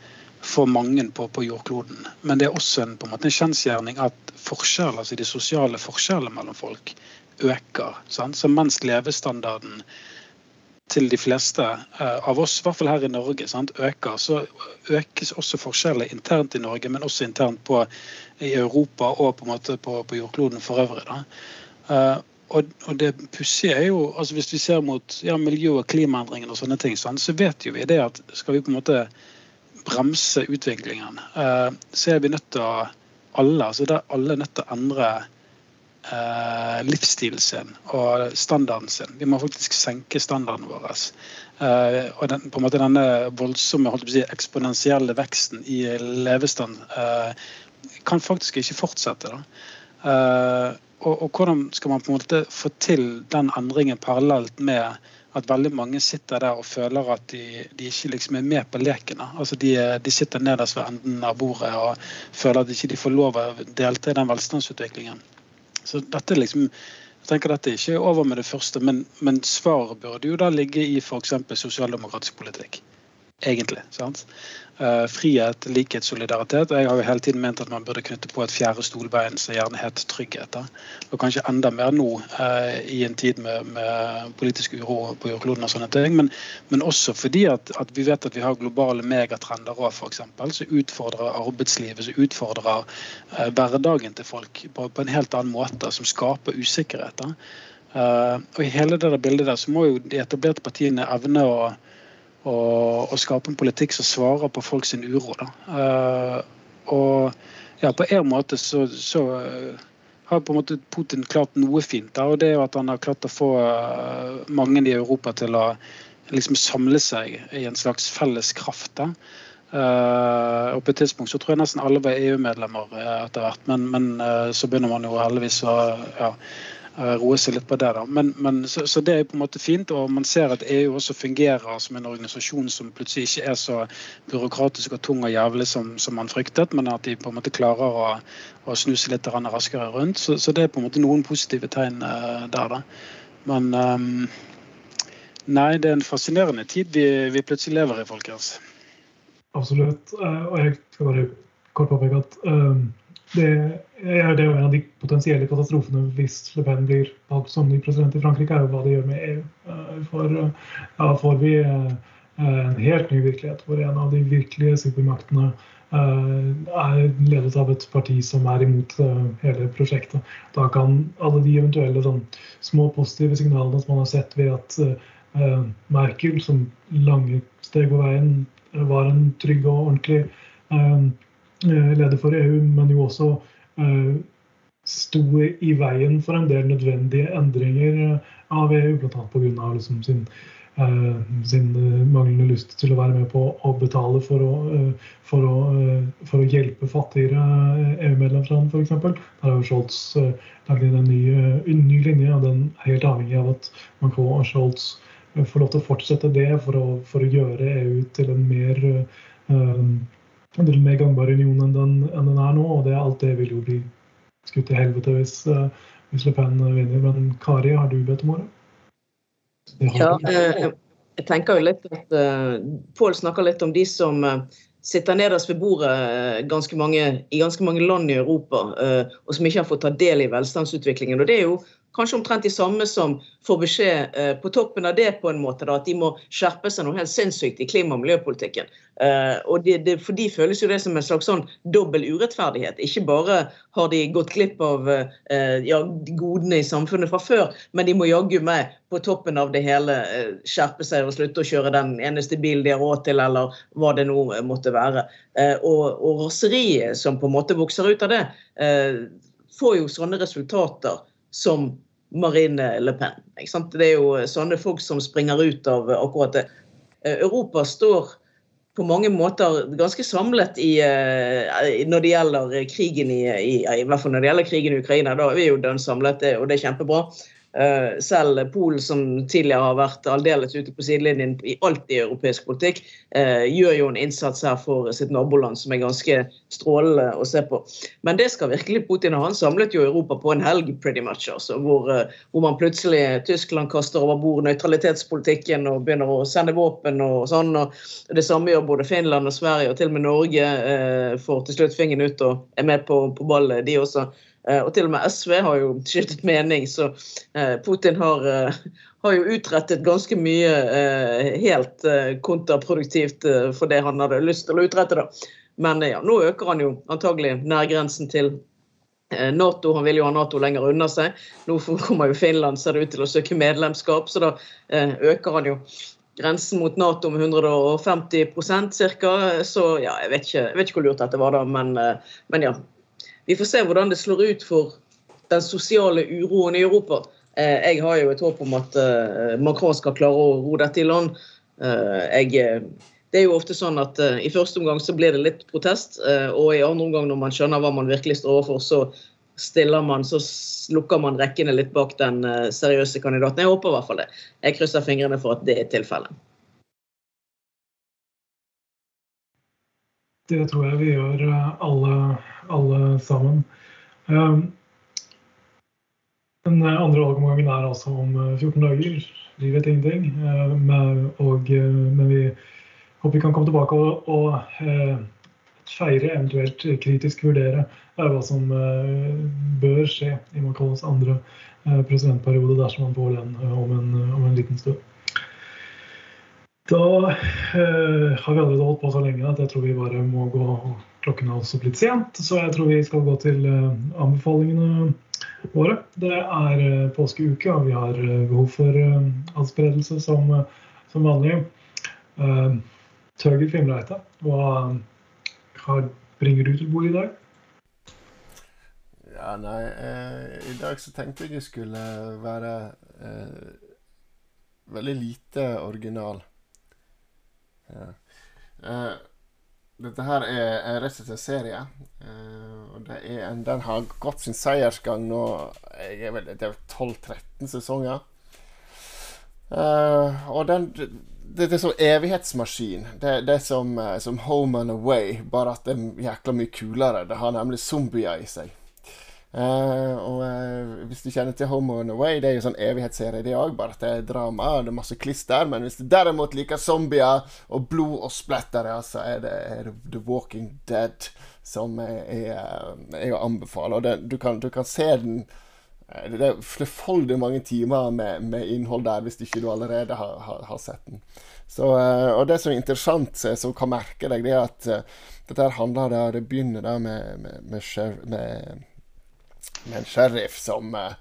Speaker 4: for mange på, på, jordkloden. Men det er også en, på en måte en kjensgjerning at forskjell, altså de sosiale forskjellene mellom folk øker. Sant? Så mens levestandarden til de fleste uh, av oss, i hvert fall her i Norge, sant, øker, så økes også forskjellene internt i Norge, men også internt på, i Europa og på, en måte på, på jordkloden for øvrig. Da. og, og, det pussige er jo altså Hvis vi ser mot ja, miljø- og klimaendringene, og sånne ting, sant, så vet jo vi det at skal vi på en måte bremse utviklingen, uh, så er vi nødt til å alle, altså det er alle nødt til å endre eh, livsstilen sin og standarden sin. Vi må faktisk senke standarden vår. Eh, og den, på en måte denne voldsomme si, eksponentielle veksten i levestand eh, kan faktisk ikke fortsette. Eh, og, og, hvordan skal man på en måte få til den endringen parallelt med at veldig mange sitter der og føler at de, de ikke liksom er med på leken. Altså de, de, sitter nederst ved enden av bordet og føler at de ikke får lov å delta i den velstandsutviklingen. Så dette liksom, jeg tenker dette er ikke over med det første, men, men svaret burde jo da ligge i f.eks. sosialdemokratisk politikk. Egentlig. sant? Uh, frihet, likhet, solidaritet. Jeg har jo hele tiden ment at man burde knytte på et fjerde stolbein som gjerne het trygghet. Da. Og kanskje enda mer nå uh, i en tid med, med, politisk uro på jordkloden og sånne ting. Men, men også fordi at, at, vi vet at vi har globale megatrender òg, f.eks. Som utfordrer arbeidslivet, som utfordrer uh, hverdagen til folk på, på, en helt annen måte. Som skaper usikkerhet. og i hele det bildet der så må jo de etablerte partiene evne å og, og, skape en politikk som svarer på folks uro. Uh, og ja, på en måte så, så uh, har på en måte Putin klart noe fint. Da, og det er jo at han har klart å få uh, mange i Europa til å liksom samle seg i en slags felles kraft. da. og På et tidspunkt så tror jeg nesten alle var EU-medlemmer etter hvert, men, men så begynner man jo heldigvis å ja, Eh, roe seg litt på det. da. Men, men så, så, Det er på en måte fint, og man ser at EU også fungerer som en organisasjon som plutselig ikke er så byråkratisk og tung og jævlig som, som man fryktet, men at de på en måte klarer å, å snuse litt raskere rundt. Så, så, det er på en måte noen positive tegn uh, der. da. Men um, nei, det er en fascinerende tid vi, vi plutselig lever i, folkens.
Speaker 2: Absolutt. Og jeg skal bare kort påpeke at um det, er jo en av de potensielle katastrofene hvis Le Pen blir valgt som ny president i Frankrike, er jo hva det gjør med EU. For ja, får vi en helt ny virkelighet hvor en av de virkelige supermaktene er ledet av et parti som er imot hele prosjektet. Da kan alle de eventuelle sånn, små positive signalene som man har sett ved at Merkel, som lange steg på veien var en trygg og ordentlig leder for EU, men jo også sto i veien for en del nødvendige endringer av EU, bl.a. pga. Liksom sin, sin manglende lyst til å være med på å betale for å, for å, for å hjelpe fattigere EU-medlemsland, f.eks. Der har Scholz lagd inn en ny, en ny linje, og den er helt avhengig av at Macron og Scholz får lov til å fortsette det for å, for å gjøre EU til en mer, uh, en mer gangbar union enn den, enn den, er nå. Og det, alt det vil jo bli skutt til helvete hvis, uh, hvis Le Pen vinner. Men Kari, har du bedt om ordet?
Speaker 3: Ja, uh, jeg tenker jo litt at uh, Pål snakker litt om de som sitter nederst ved bordet ganske mange, i ganske mange land i Europa, og som ikke har fått ta del i velstandsutviklingen. Og Det er jo kanskje omtrent de samme som får beskjed eh, på toppen av det på en måte da, at de må skjerpe seg noe helt sinnssykt i klima- og miljøpolitikken. Eh, og det, det, For de føles jo det som en slags sånn dobbel urettferdighet. Ikke bare har de gått glipp av eh, ja, godene i samfunnet fra før, men de må jaggu meg på toppen av det hele eh, skjerpe seg og slutte å kjøre den eneste bilen de har råd til, eller hva det nå måtte være. Eh, og, og raseriet som på en måte vokser ut av det, eh, får jo sånne resultater som Marine Le Pen. Det er jo sånne folk som springer ut av akkurat det. Eh, Europa står på mange måter ganske samlet i, eh, når det gjelder krigen i, i, i, hvert fall når det gjelder krigen i Ukraina. Da er vi jo den samlet, og det er kjempebra. Eh, selv Polen, som tidligere har vært aldeles ute på sidelinjen i alt i europeisk politikk, eh, gjør jo en innsats her for sitt naboland som er ganske strålende å se på. Men det skal virkelig Putin ha. Han samlet jo Europa på en helg, pretty much, altså, hvor, eh, hvor man plutselig Tyskland kaster over bord nøytralitetspolitikken og begynner å sende våpen og sånn. og Det samme gjør både Finland og Sverige, og til og med Norge får til slutt fingeren ut og er med på, på ballet, de også. Eh, og til og med SV har jo skiftet mening, så eh, Putin har, eh, har jo utrettet ganske mye helt kontraproduktivt for det han hadde lyst til å utrette. da. Men ja, nå øker han jo antagelig nærgrensen til Nato, Han vil jo ha Nato lenger unna seg. Nå kommer jo Finland ser det ut til å søke medlemskap, så da øker han jo grensen mot Nato med 150% ca. Så ja, jeg vet, ikke, jeg vet, ikke, hvor lurt dette var, da, men, men ja vi får se hvordan det slår ut for den sosiale uroen i Europa. Eh, jeg har jo et håp om at eh, Macron skal klare å ro dette i land. Eh, jeg, det er jo ofte sånn at I første omgang så blir det litt protest, og i andre omgang når man skjønner hva man virkelig står overfor, så stiller man, så lukker man rekkene litt bak den seriøse kandidaten. Jeg håper i hvert fall det. Jeg krysser fingrene for at det er tilfellet.
Speaker 2: Det tror jeg vi gjør alle alle sammen. Ehm, den andre valgomgangen er altså om 14 eh, dager. Vi vet ingenting. Eh, eh, men vi håper vi kan komme tilbake og, og feire, eventuelt kritisk vurdere hva som bør skje i Macrons andre presidentperiode dersom han får den om en, om en liten stund. Da har vi allerede holdt på så lenge at jeg tror vi bare må gå Klokken er også blitt sent, så jeg tror vi skal gå til uh, anbefalingene våre. Det er uh, påskeuke, og vi har uh, behov for adspredelse som, som vanlig. Tøger Fimreite, hva, hva bringer du til bordet i dag?
Speaker 5: Ja, nei I dag så tenkte jeg jeg skulle være veldig lite original. Eh, dette her er, en serie. Uh, og en, den har gått sin seiersgang nå jeg er vel, Det er 12-13 sesonger. Uh, og den det, er som evighetsmaskin. Det, det er som, uh, som, Home and Away, bare at det er jækla mye kulere. Det har nemlig zombier i seg. Eh, og uh, hvis du kjenner til Home and Away, det er jo sånn evighetsserie, det òg, bare at det er drama, det er masse klister. Men hvis du derimot liker zombier og blod og splattere, så er det, er The Walking Dead som er, er, er å anbefale. Og det, du, kan, du, kan, se den eh, Det er flerfoldig mange timer med, med, innhold der, hvis ikke du allerede har, har, har sett den. Så, uh, og det som er interessant, som kan merke deg, det er at uh, dette handler da, Det begynner da med, med, med, med med en sheriff som eh,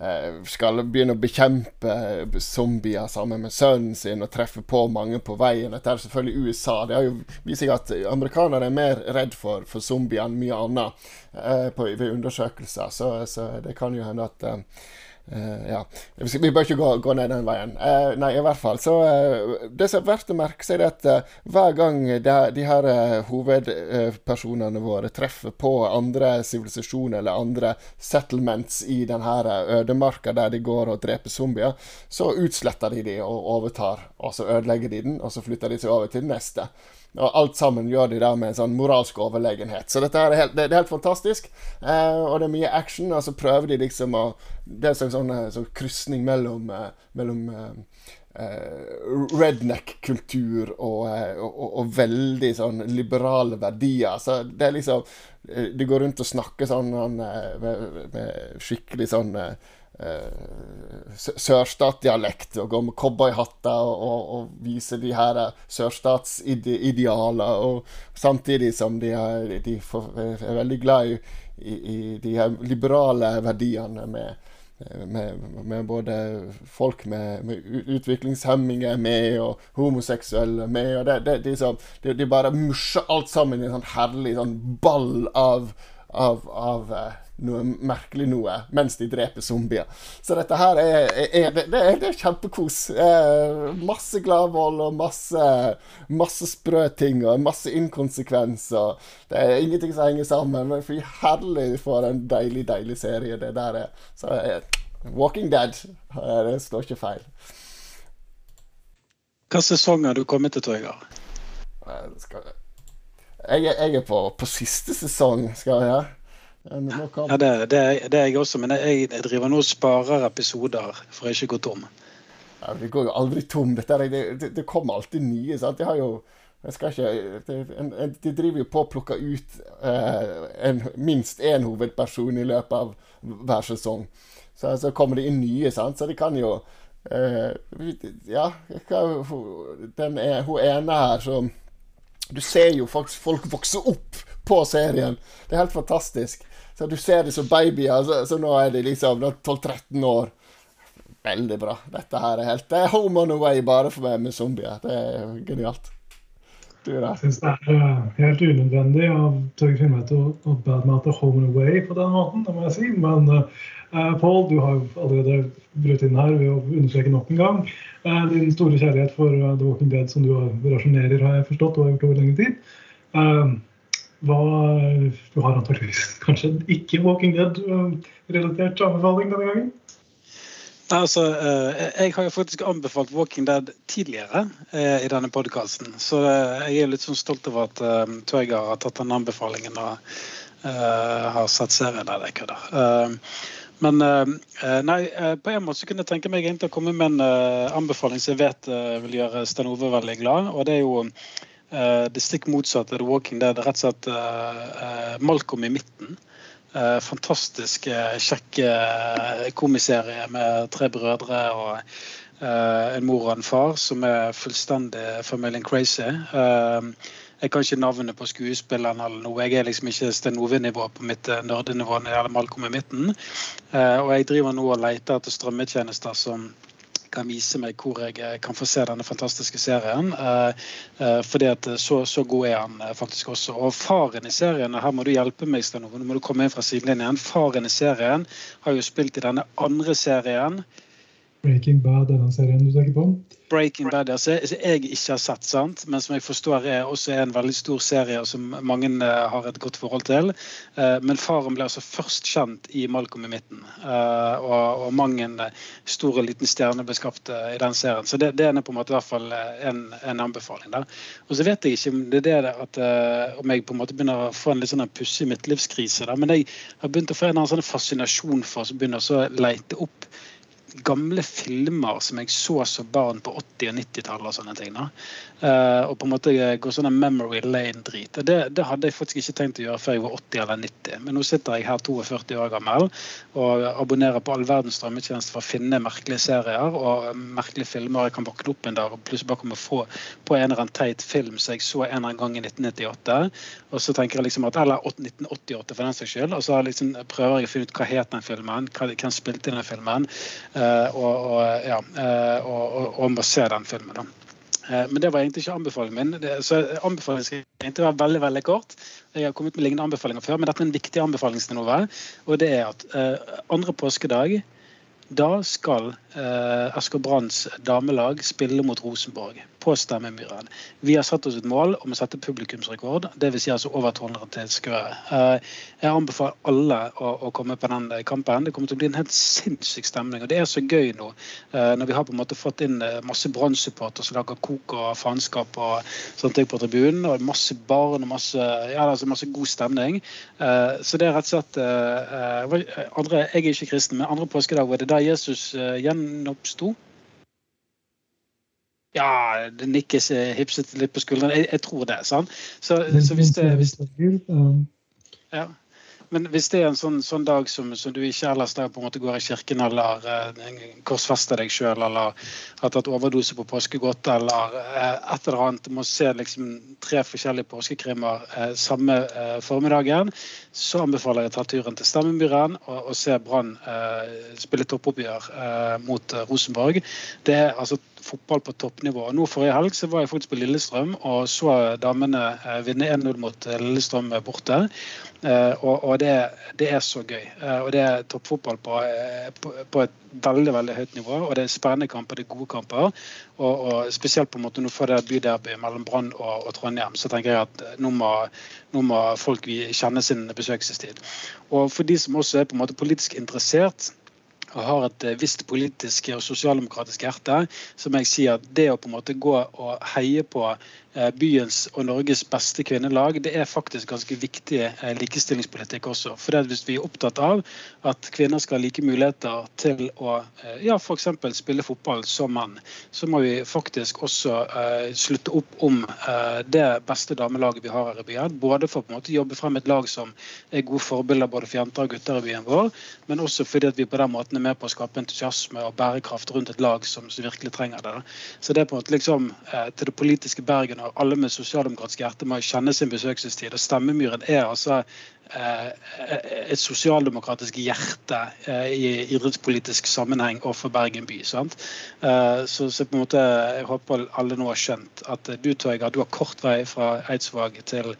Speaker 5: eh, skal begynne å bekjempe zombier sammen med sønnen sin og treffe på mange på veien. Dette er selvfølgelig USA. Det har jo vist seg at amerikanere er mer redd for, for zombier enn mye annet eh, på, ved undersøkelser. Så, så, det kan jo hende at eh, Uh, ja. Vi bør ikke gå, gå ned den veien. Uh, nei, i hvert fall. Så uh, Det som er verdt å merke seg, er at hver gang de, de her hovedpersonene våre treffer på andre sivilisasjoner eller andre settlements i denne ødemarka der de går og dreper zombier, så utsletter de de og overtar, og så ødelegger de den, og så flytter de seg over til neste. Og alt sammen gjør de der med en sånn moralsk overlegenhet. Så dette er helt, det, det er helt fantastisk. Eh, og det er mye action. Og så prøver de liksom å Det er en sånn, sånn krysning mellom, eh, mellom eh, redneck-kultur og, eh, og, og, og, veldig sånn liberale verdier. Så det er liksom eh, De går rundt og snakker sånn med, med skikkelig sånn eh, sørstatsdialekt og går med cowboyhatter og, og, og, viser de her sørstatsidealer. Og samtidig som de er, de er veldig glad i, i, i, de her liberale verdiene med, med, med både folk med, med, utviklingshemminger med, og homoseksuelle med. og det, det, de, som, de, de, bare musjer alt sammen i en sånn herlig sånn ball av, av, av eh, noe merkelig noe mens de dreper zombier. Så dette her er, er, er, det, er, det er kjempekos. Eh, masse gladvold og masse, masse sprø ting og masse inkonsekvenser. Det er ingenting som henger sammen. Men fy herlig for en deilig, deilig serie det der er. Så eh, Walking Dead, eh, det står ikke feil.
Speaker 4: Hva sesong har du kommet til, Torgeir?
Speaker 5: Jeg, jeg, jeg, er på, på siste sesong, skal jeg.
Speaker 4: Ja, det, det, det, er jeg også, men jeg, jeg driver nå og sparer episoder for å ikke gå tom.
Speaker 5: Ja, det går jo aldri tom. Dette, det, det, kommer alltid nye. sant? De har jo jeg skal ikke, De driver jo på å plukke ut eh, en, minst én hovedperson i løpet av hver sesong. Så, så kommer det inn nye, sant? så de kan jo eh, Ja, den er, hun ene her som Du ser jo faktisk folk vokse opp på serien. Det er helt fantastisk. Så du ser det som babyer, så, så nå er de liksom 12-13 år. Veldig bra. Dette her er helt Det er home on away bare for meg med zombier. Det er genialt.
Speaker 2: Du da? Jeg syns det er eh, helt unødvendig av Torgeir Finnveit å, badmate home and away på den måten, det må jeg si. Men uh, Pål, du har jo allerede brutt inn her ved å understreke nok en gang uh, din store kjærlighet for uh, The Walking Dead, som du rasjonerer, har jeg forstått, og har gjort over lengre tid. Uh, hva, du har antakeligvis kanskje ikke Walking Dead-relatert anbefaling denne gangen?
Speaker 4: Altså, eh, Jeg har jo faktisk anbefalt Walking Dead tidligere eh, i denne podkasten. Så eh, jeg er litt sånn stolt over at uh, har tatt den anbefalingen og har sett serien der. Jeg kødder. Men nei, på en måte så kunne jeg tenke meg egentlig å komme med en anbefaling som jeg vet vil gjøre Sten Ove veldig glad. og det er jo det stikk motsatte The Walking Dead. Rett og slett uh, Malcolm i midten. Fantastisk kjekk komiserie med tre brødre og en mor og en far som er fullstendig familien crazy. jeg kan ikke navnet på skuespilleren eller noe. Jeg er liksom ikke Sten Ove-nivå på mitt nerdenivå når det gjelder Malcolm i midten. og jeg driver nå og leter etter strømmetjenester som kan vise meg hvor jeg eh, kan få se denne fantastiske serien. Eh, eh, fordi at så, så god er han faktisk også. Og faren i serien, her må du hjelpe meg, Sten nå må du komme inn fra sidelinjen. Faren i serien har jo spilt i denne andre serien
Speaker 2: Breaking Bad er den serien du tenker på?
Speaker 4: Breaking Bad, altså, jeg ikke har sett, sant? men som jeg forstår er også en veldig stor serie som mange uh, har et godt forhold til. Uh, men faren ble altså først kjent i Malcolm i midten. Uh, og, og mange stor og liten stjerne ble skapt i den serien. Så det, det, er på en måte i hvert fall en, en anbefaling. der. Og så vet jeg ikke om det er det at, om jeg på en måte begynner å få en litt sånn pussig midtlivskrise. Da. Men jeg har begynt å få en sånn fascinasjon for å begynne å leite opp gamle filmer som jeg så som barn på 80- og 90-tallet og sånne ting. da. Uh, og på en måte gå sånn memory lane-drit. Det, det, hadde jeg faktisk ikke tenkt å gjøre før jeg var 80 eller 90. Men nå sitter jeg her 42 år gammel og abonnerer på all verdens strømmetjenester for å finne merkelige serier og merkelige filmer. Jeg kan våkne opp en dag og plutselig bare komme få på en eller annen teit film som jeg så en eller annen gang i 1998. Og så tenker jeg liksom at, Eller 1988 for den saks skyld. Og så liksom prøver jeg å finne ut hva het den filmen, hvem spilte den filmen. Uh, og, og, ja, og, og, og, må se den filmen. da. Eh, men det var egentlig ikke anbefalingen min. Så Anbefalingen skal egentlig være veldig veldig kort. Jeg har kommet med lignende anbefalinger før, men dette er en viktig anbefaling til noe. Og det er at uh, andre påskedag da skal eh, SK Branns damelag spille mot Rosenborg på Stemmemyren. Vi har satt oss et mål om å sette publikumsrekord, dvs. Si altså over 200 tilskuere. Eh, jeg anbefaler alle å, å, komme på den kampen. Det kommer til å bli en helt sinnssyk stemning. og Det er så gøy nå eh, når vi har på en måte fått inn eh, masse Brann-supportere som lager kok og faenskap og ting på tribunen. Og masse barn og masse, ja, altså masse god stemning. Eh, så det er rett og slett eh, andre, Jeg er ikke kristen, men andre påskedag var det da Jesus gjenoppsto. Ja, det nikkes eh, hipset litt på skuldrene. Jeg, jeg, tror det. sant? Så, så hvis det hvis, ja. Men hvis det er en sånn, sånn dag som, som, du ikke ellers der på en måte går i kirken eller eh, korsfester deg sjøl eller har tatt overdose på påskegodt eller eh, et eller annet, må se liksom tre forskjellige påskekrimmer eh, samme eh, formiddagen, så anbefaler jeg å ta turen til Stemmemyren og, og se Brann eh, spille toppoppgjør eh, mot Rosenborg. Det er altså fotball på toppnivå. Og Nå Forrige helg så var jeg faktisk på Lillestrøm og så damene eh, vinne 1-0 mot eh, Lillestrøm borte. Eh, og, og det, det, er så gøy. Og det er toppfotball på, på, på, et veldig veldig høyt nivå. Og det er spennende kamper, det er gode kamper. Og, og spesielt på en måte nå for det byderby mellom Brann og, og, Trondheim, så tenker jeg at nå må, nå må folk kjenne sin besøkelsestid. Og for de som også er på en måte politisk interessert, og har et eh, visst politisk og sosialdemokratisk hjerte, så må jeg si at det å på en måte gå og heie på Eh, byens og Norges beste kvinnelag, det er faktisk ganske viktig eh, likestillingspolitikk også. For Hvis vi er opptatt av at kvinner skal ha like muligheter til å ja, f.eks. spille fotball som menn, så må vi faktisk også slutte opp om det beste damelaget vi har her i byen. Både for på en måte jobbe frem et lag som er gode forbilder både for jenter og gutter i byen vår, men også fordi at vi på den måten er med på å skape entusiasme og bærekraft rundt et lag som, virkelig trenger det. Så det er på en måte liksom uh, til det politiske Bergen og alle med sosialdemokratisk hjerte må kjenne sin besøkelsestid. Og Stemmemyren er altså eh, et sosialdemokratisk hjerte eh, i idrettspolitisk sammenheng og for Bergen by. sant? Eh, så, så, på en måte, jeg håper alle nå har skjønt at du Tøyga, du har kort vei fra Eidsvåg til,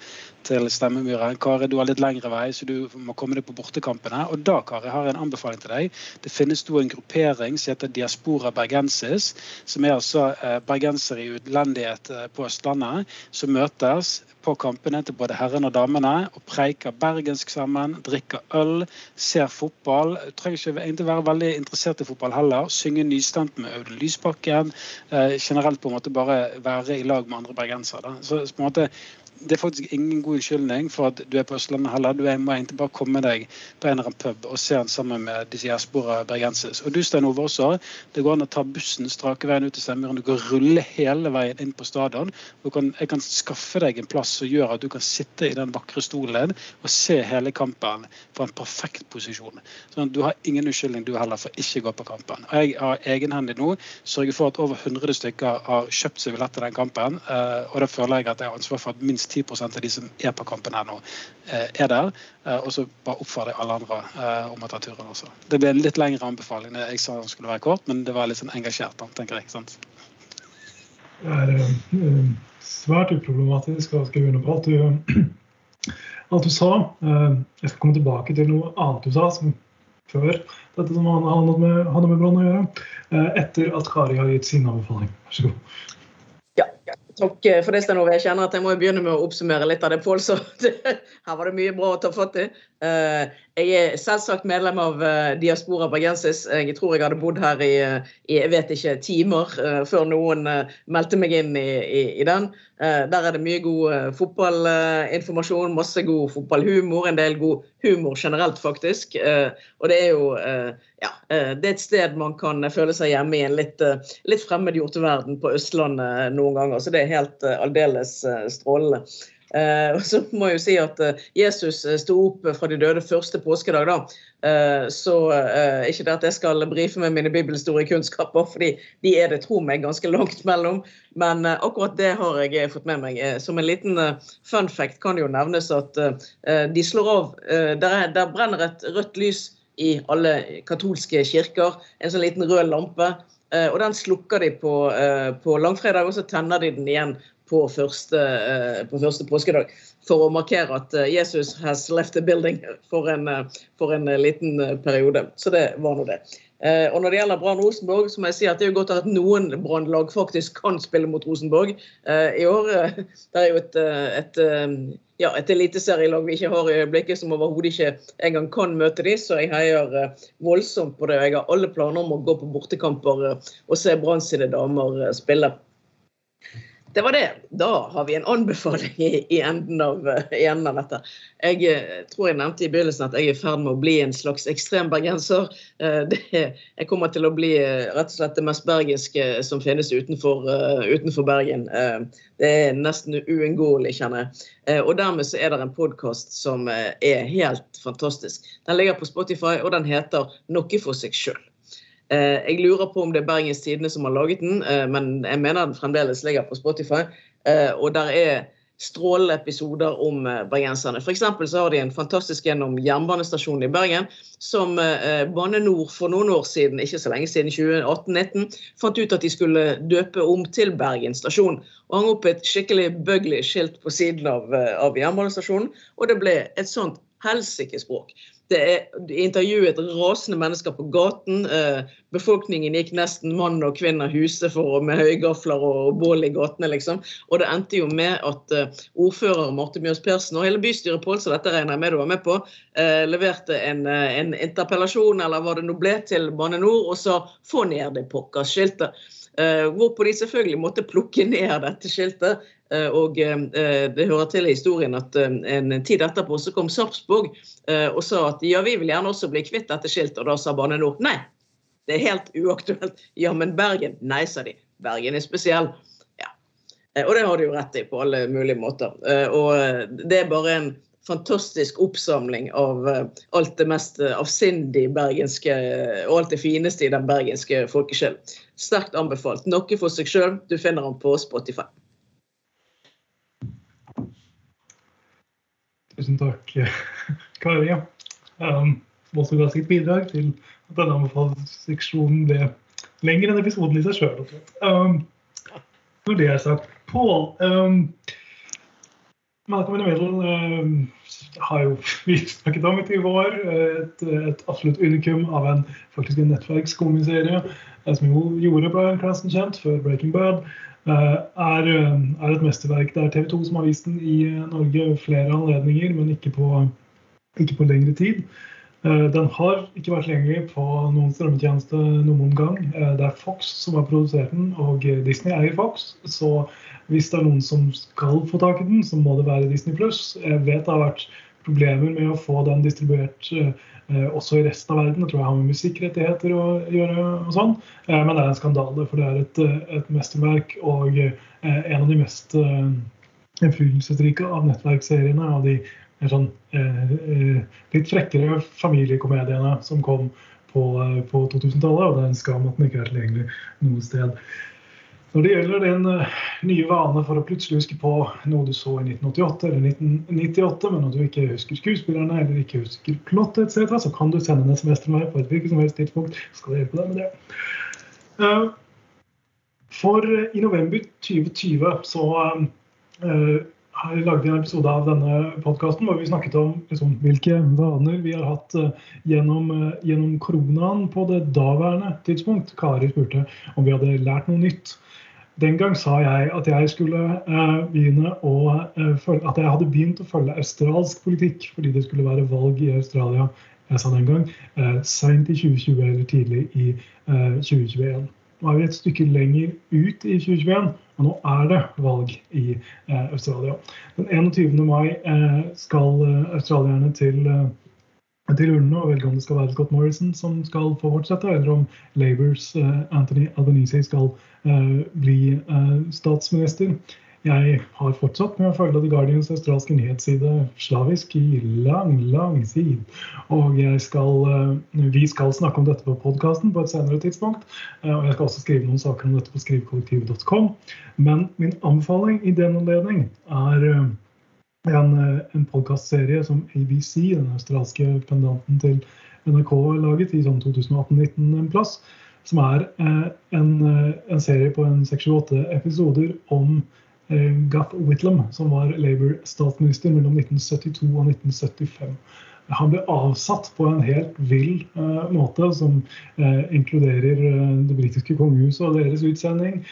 Speaker 4: til stemmemyra. Kari, du har litt lengre vei, så du må komme deg på bortekampene. Og da, Kari, har jeg en anbefaling til deg. Det finnes da en gruppering som heter Diaspora bergensis, som er altså eh, bergensere i utlendighet eh, på Østlandet, som møtes på kampene til både herrene og damene og preiker bergensk sammen, drikker øl, ser fotball. Du trenger ikke egentlig være veldig interessert i fotball heller. Synge nystemt med Audun Lysbakken. Eh, generelt på en måte bare være i lag med andre bergensere. Så på en måte det er faktisk ingen god unnskyldning for at du er på Østlandet heller. Du må egentlig bare komme deg på en eller annen pub og se den sammen med disse diaspora bergensis. Og du Stein Ove også. Det går an å ta bussen strake veien ut til Stemmeren. Du kan rulle hele veien inn på stadion. Kan, jeg kan skaffe deg en plass som gjør at du kan sitte i den vakre stolen og se hele kampen fra en perfekt posisjon. Sånn, du har ingen unnskyldning du heller for ikke å gå på kampen. Og jeg har egenhendig nå sørget for at over 100 stykker har kjøpt seg billett til den kampen. Eh, og da føler jeg at jeg har ansvar for at minst 10 av de som er på kampen her nå, eh, er der. Eh, og så bare oppfordrer jeg alle andre eh, om å ta turen også. Det ble en litt lengre anbefaling. Jeg sa den skulle være kort, men det var litt sånn engasjert, tenker jeg. sant?
Speaker 2: Det er svært uproblematisk å skrive under på alt du, alt du sa. Jeg skal komme tilbake til noe annet du sa, som før dette som hadde med, med Brann å gjøre. Etter at Kari har gitt sin anbefaling. Vær så god.
Speaker 3: Takk for det, Stein Ove. Jeg kjenner at jeg må begynne med å oppsummere litt av det Pål sa. Her var det mye bra å ta fatt i. Eh, jeg er selvsagt medlem av eh, Diaspora Bergensis. Jeg tror jeg hadde bodd her i, i jeg vet ikke, timer før noen meldte meg inn i, i, i den. Der er det mye god fotballinformasjon, masse god fotballhumor, en del god humor generelt, faktisk. Og det er jo ja, det er et sted man kan føle seg hjemme i en litt, litt fremmedgjorte verden på Østlandet noen ganger. Så det er helt aldeles strålende. Eh, så må jeg jo si at eh, Jesus eh, sto opp fra de døde første påskedag. da. Så ikke det at jeg skal brife med mine bibelhistoriekunnskaper, fordi de er det, tro meg, ganske langt mellom. Men akkurat det har jeg fått med meg. Som en liten fun fact kan det jo nevnes at de slår av Der, der brenner et rødt lys i alle katolske kirker. En sånn liten rød lampe. Og den slukker de på, på langfredag, og så tenner de den igjen på første, eh, på første, påskedag. For å markere at eh, Jesus has left the building for en, eh, for en liten periode. Så det var nå det. Og Når det gjelder Brann Rosenborg, så må jeg si at det er jo godt at noen Brann-lag faktisk kan spille mot Rosenborg i år. Det er jo et, et, ja, et eliteserielag vi ikke har i øyeblikket, som overhodet ikke engang kan møte dem, så jeg heier voldsomt på det. Jeg har alle planer om å gå på bortekamper og se Brann sine damer spille. Det var det. Da har vi en anbefaling i, i, enden, av, i enden, av, dette. Jeg eh, tror jeg nevnte i begynnelsen at jeg er i ferd med å bli en slags ekstrem bergenser. Eh, jeg kommer til å bli eh, rett og slett det mest bergenske som finnes utenfor, utenfor Bergen. Det er nesten uunngåelig, kjenner jeg. Og dermed så er det en podkast som er helt fantastisk. Den ligger på Spotify, og den heter 'Noe for seg sjøl'. Eh, jeg lurer på om det er Bergens Tidende som har laget den, eh, men jeg mener den fremdeles ligger på Spotify. Eh, og der er strålende episoder om bergenserne. F.eks. så har de en fantastisk gjennom jernbanestasjonen i Bergen, som Bane Nor for noen år siden, ikke så lenge siden, 2018-2019, fant ut at de skulle døpe om til Bergen stasjon. Og hang opp et skikkelig bugly skilt på siden av, av jernbanestasjonen. Og det ble et sånt helsikespråk. Det er intervjuet rasende mennesker på gaten. Eh, befolkningen gikk nesten mann og kvinne huset for, med høygafler og bål i gatene, liksom. Og det endte jo med at uh, ordfører Marte Mjøs Persen og hele bystyret Pål, så dette regner jeg med du var med på, uh, leverte en, en, interpellasjon, eller hva det nå ble, til Bane Nor og sa få ned det pokkers skiltet. Hvorpå de selvfølgelig måtte plukke ned dette skiltet. Uh, og uh, det hører til i historien at en tid etterpå så kom Sarpsborg og sa at ja, vi vil gjerne også bli kvitt dette skiltet. Og da sa Bane Nor nei, det er helt uaktuelt. Ja, men Bergen? Nei, sa de. Bergen er spesiell. Ja. Og det har de jo rett i på alle mulige måter. Og det er bare en fantastisk oppsamling av alt det mest avsindig bergenske og alt det fineste i den bergenske folkesjelen. Sterkt anbefalt. Noe for seg sjøl. Du finner den på Spotify.
Speaker 2: Tusen takk, Kari. Um, som også ga sitt bidrag til at denne anbefalingsseksjonen ble lengre enn episoden i seg sjøl. Um, når det er sagt, Pål um, Malcolm in the Middle um, har jo vi snakket om i 20 år. Et, et absolutt unikum av en faktisk en nettverkskomieserie eh, som jo gjorde Cranston kjent før Breaking Bad. Eh, er, er, et mesterverk. Det er TV 2 som har vist den i Norge flere anledninger, men ikke på, ikke på lengre tid. Eh, den har ikke vært lenger på noen strømmetjeneste noen gang. Det er Fox som har produsert den, og Disney eier Fox. Så hvis det er noen som skal få tak i den, så må det være Disney pluss. Jeg vet det har vært problemer med å få den distribuert eh, også i resten av verden. Det tror jeg har med musikkrettigheter å gjøre og sånn. Eh, men det er en skandale, for det er et, eh, et mesterverk og eh, en av de mest eh, innflytelsesrike av nettverksseriene. Av de sånn, eh, litt frekkere familiekomediene som kom på, på 2000-tallet. Og det er en skam at den ikke er tilgjengelig noe sted. Når det gjelder den uh, nye vane for å plutselig huske på noe du så i 1988 eller 1998, men at du ikke husker skuespillerne eller ikke husker plottet etc., så kan du sende en SMS til meg på et hvilket som helst tidspunkt. skal jeg hjelpe deg med det. Uh, for uh, i november 2020 så lagde en episode av denne podkasten hvor vi snakket om liksom, hvilke vaner vi har hatt gjennom, uh, gjennom, koronaen på det daværende tidspunkt. Kari spurte om vi hadde lært noe nytt. Den gang sa jeg at jeg skulle uh, begynne å følge, at jeg hadde begynt å følge australsk politikk fordi det skulle være valg i Australia jeg sa den gang, seint i 2020 eller tidlig i 2021. Nå er vi et stykke lenger ut i 2021, og nå er det valg i eh, Australia. Den 21. mai eh, skal eh, australierne til, eh, til urnene og velge om det skal være Scott Morrison som skal få fortsette, eller om Labours eh, Anthony Albanese skal eh, bli statsminister. Jeg har fortsatt med å følge The Guardians australske nyhetsside slavisk i lang, lang tid. Og skal, eh, vi skal snakke om dette på podkasten på et senere tidspunkt. Eh, og jeg skal også skrive noen saker om dette på skrivekollektivet.com. Men min anbefaling i den anledning er eh, en, en podkastserie som ABC, den australske pendanten til NRK, laget i sånn 2018-19 en plass. Som er en, en serie på en 6-8 episoder om Eh, Guth Whitlam, som var Labour-statsminister mellom 1972 og 1975. Han ble avsatt på en helt vill uh, måte, som uh, inkluderer uh, det britiske kongehuset og deres utsending,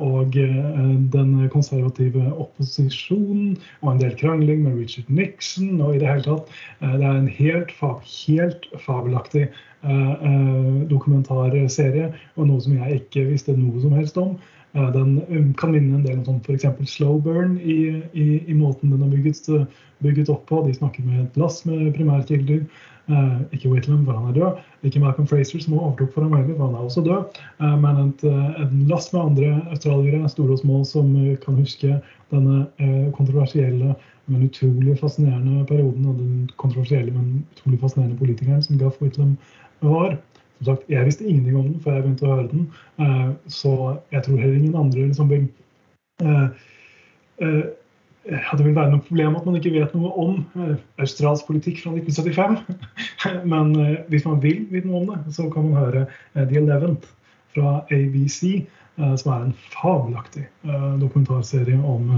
Speaker 2: og den konservative opposisjonen, og en del krangling med Richard Nixon, og i det hele tatt Det er en helt, helt fabelaktig dokumentarserie, og noe som jeg ikke visste noe som helst om. Den kan minne en del om sånn f.eks. slow burn i, i, i, måten den er bygget, bygget, opp på. De snakker med et lass med primærkilder. Eh, ikke Whitlam, for han er død. Ikke Malcolm Fraser, som overtok for ham heller, for han er også død. Eh, men et, et, lass med andre australiere, store og små, som kan huske denne eh, kontroversielle, men utrolig fascinerende perioden, og den kontroversielle, men utrolig fascinerende politikeren som Gaff Whitlam var. Som sagt, Jeg visste ingenting om den før jeg begynte å høre den, uh, så jeg tror heller ingen andre liksom uh, uh, det vil være noe problem at man ikke vet noe om australsk politikk fra 1975. Men hvis man vil vite noe om det, så kan man høre The Eleventh fra ABC, som er en fabelaktig dokumentarserie om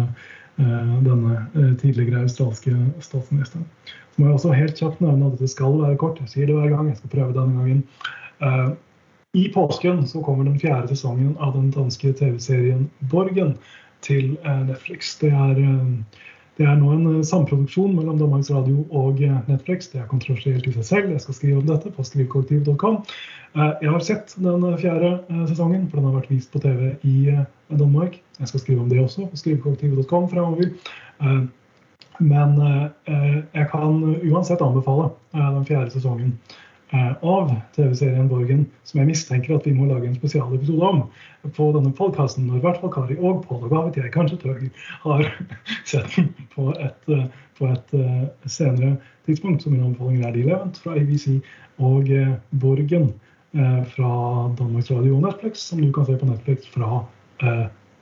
Speaker 2: denne tidligere australske statsministeren. Så må jeg også helt kjapt nevne at dette skal være kort. Jeg sier det hver gang. Jeg skal prøve denne gangen. Uh, I påsken så kommer den fjerde sesongen av den danske TV-serien Borgen til uh, Netflix. Det er, uh, det er, nå en samproduksjon mellom Danmarks Radio og Netflix. Det er kontroversielt i seg selv. Jeg skal skrive om dette på skrivekollektiv.com. Jeg har sett den fjerde sesongen, for den har vært vist på TV i Danmark. Jeg skal skrive om det også på skrivkollektiv.com fremover. Men jeg kan uansett anbefale den fjerde sesongen. Eh, av TV-serien Borgen, som jeg mistenker at vi må lage en spesialepisode om på denne podkasten. Når i hvert fall Kari og Pål, og Gavit, jeg kanskje Tøger, har sett den på et, eh, på et uh, senere tidspunkt. Så min anbefaling er De Eleventh fra ABC og Borgen fra Danmarks Radio og Netflix, som du kan se på Netflix fra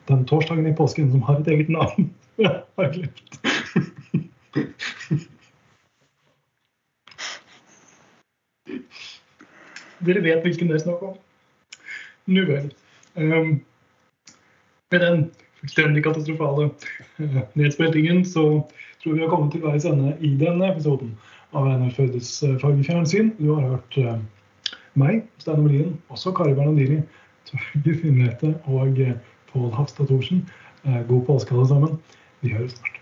Speaker 2: den torsdagen i påsken som har et eget navn. jeg har glemt. Dere vet hvilken det er snakk om. Nå vel. Um, med den fullstendig katastrofale uh, nedspiltingen så tror vi vi har kommet til veis ende i denne episoden av Einar Førdes uh, fargefjernsyn. Du har hørt uh, meg, Steinar Melien, også Kari Bernadiri, Torgeir Finnrete og Pål Hafstad Thorsen. god påske, alle sammen. Vi høres snart.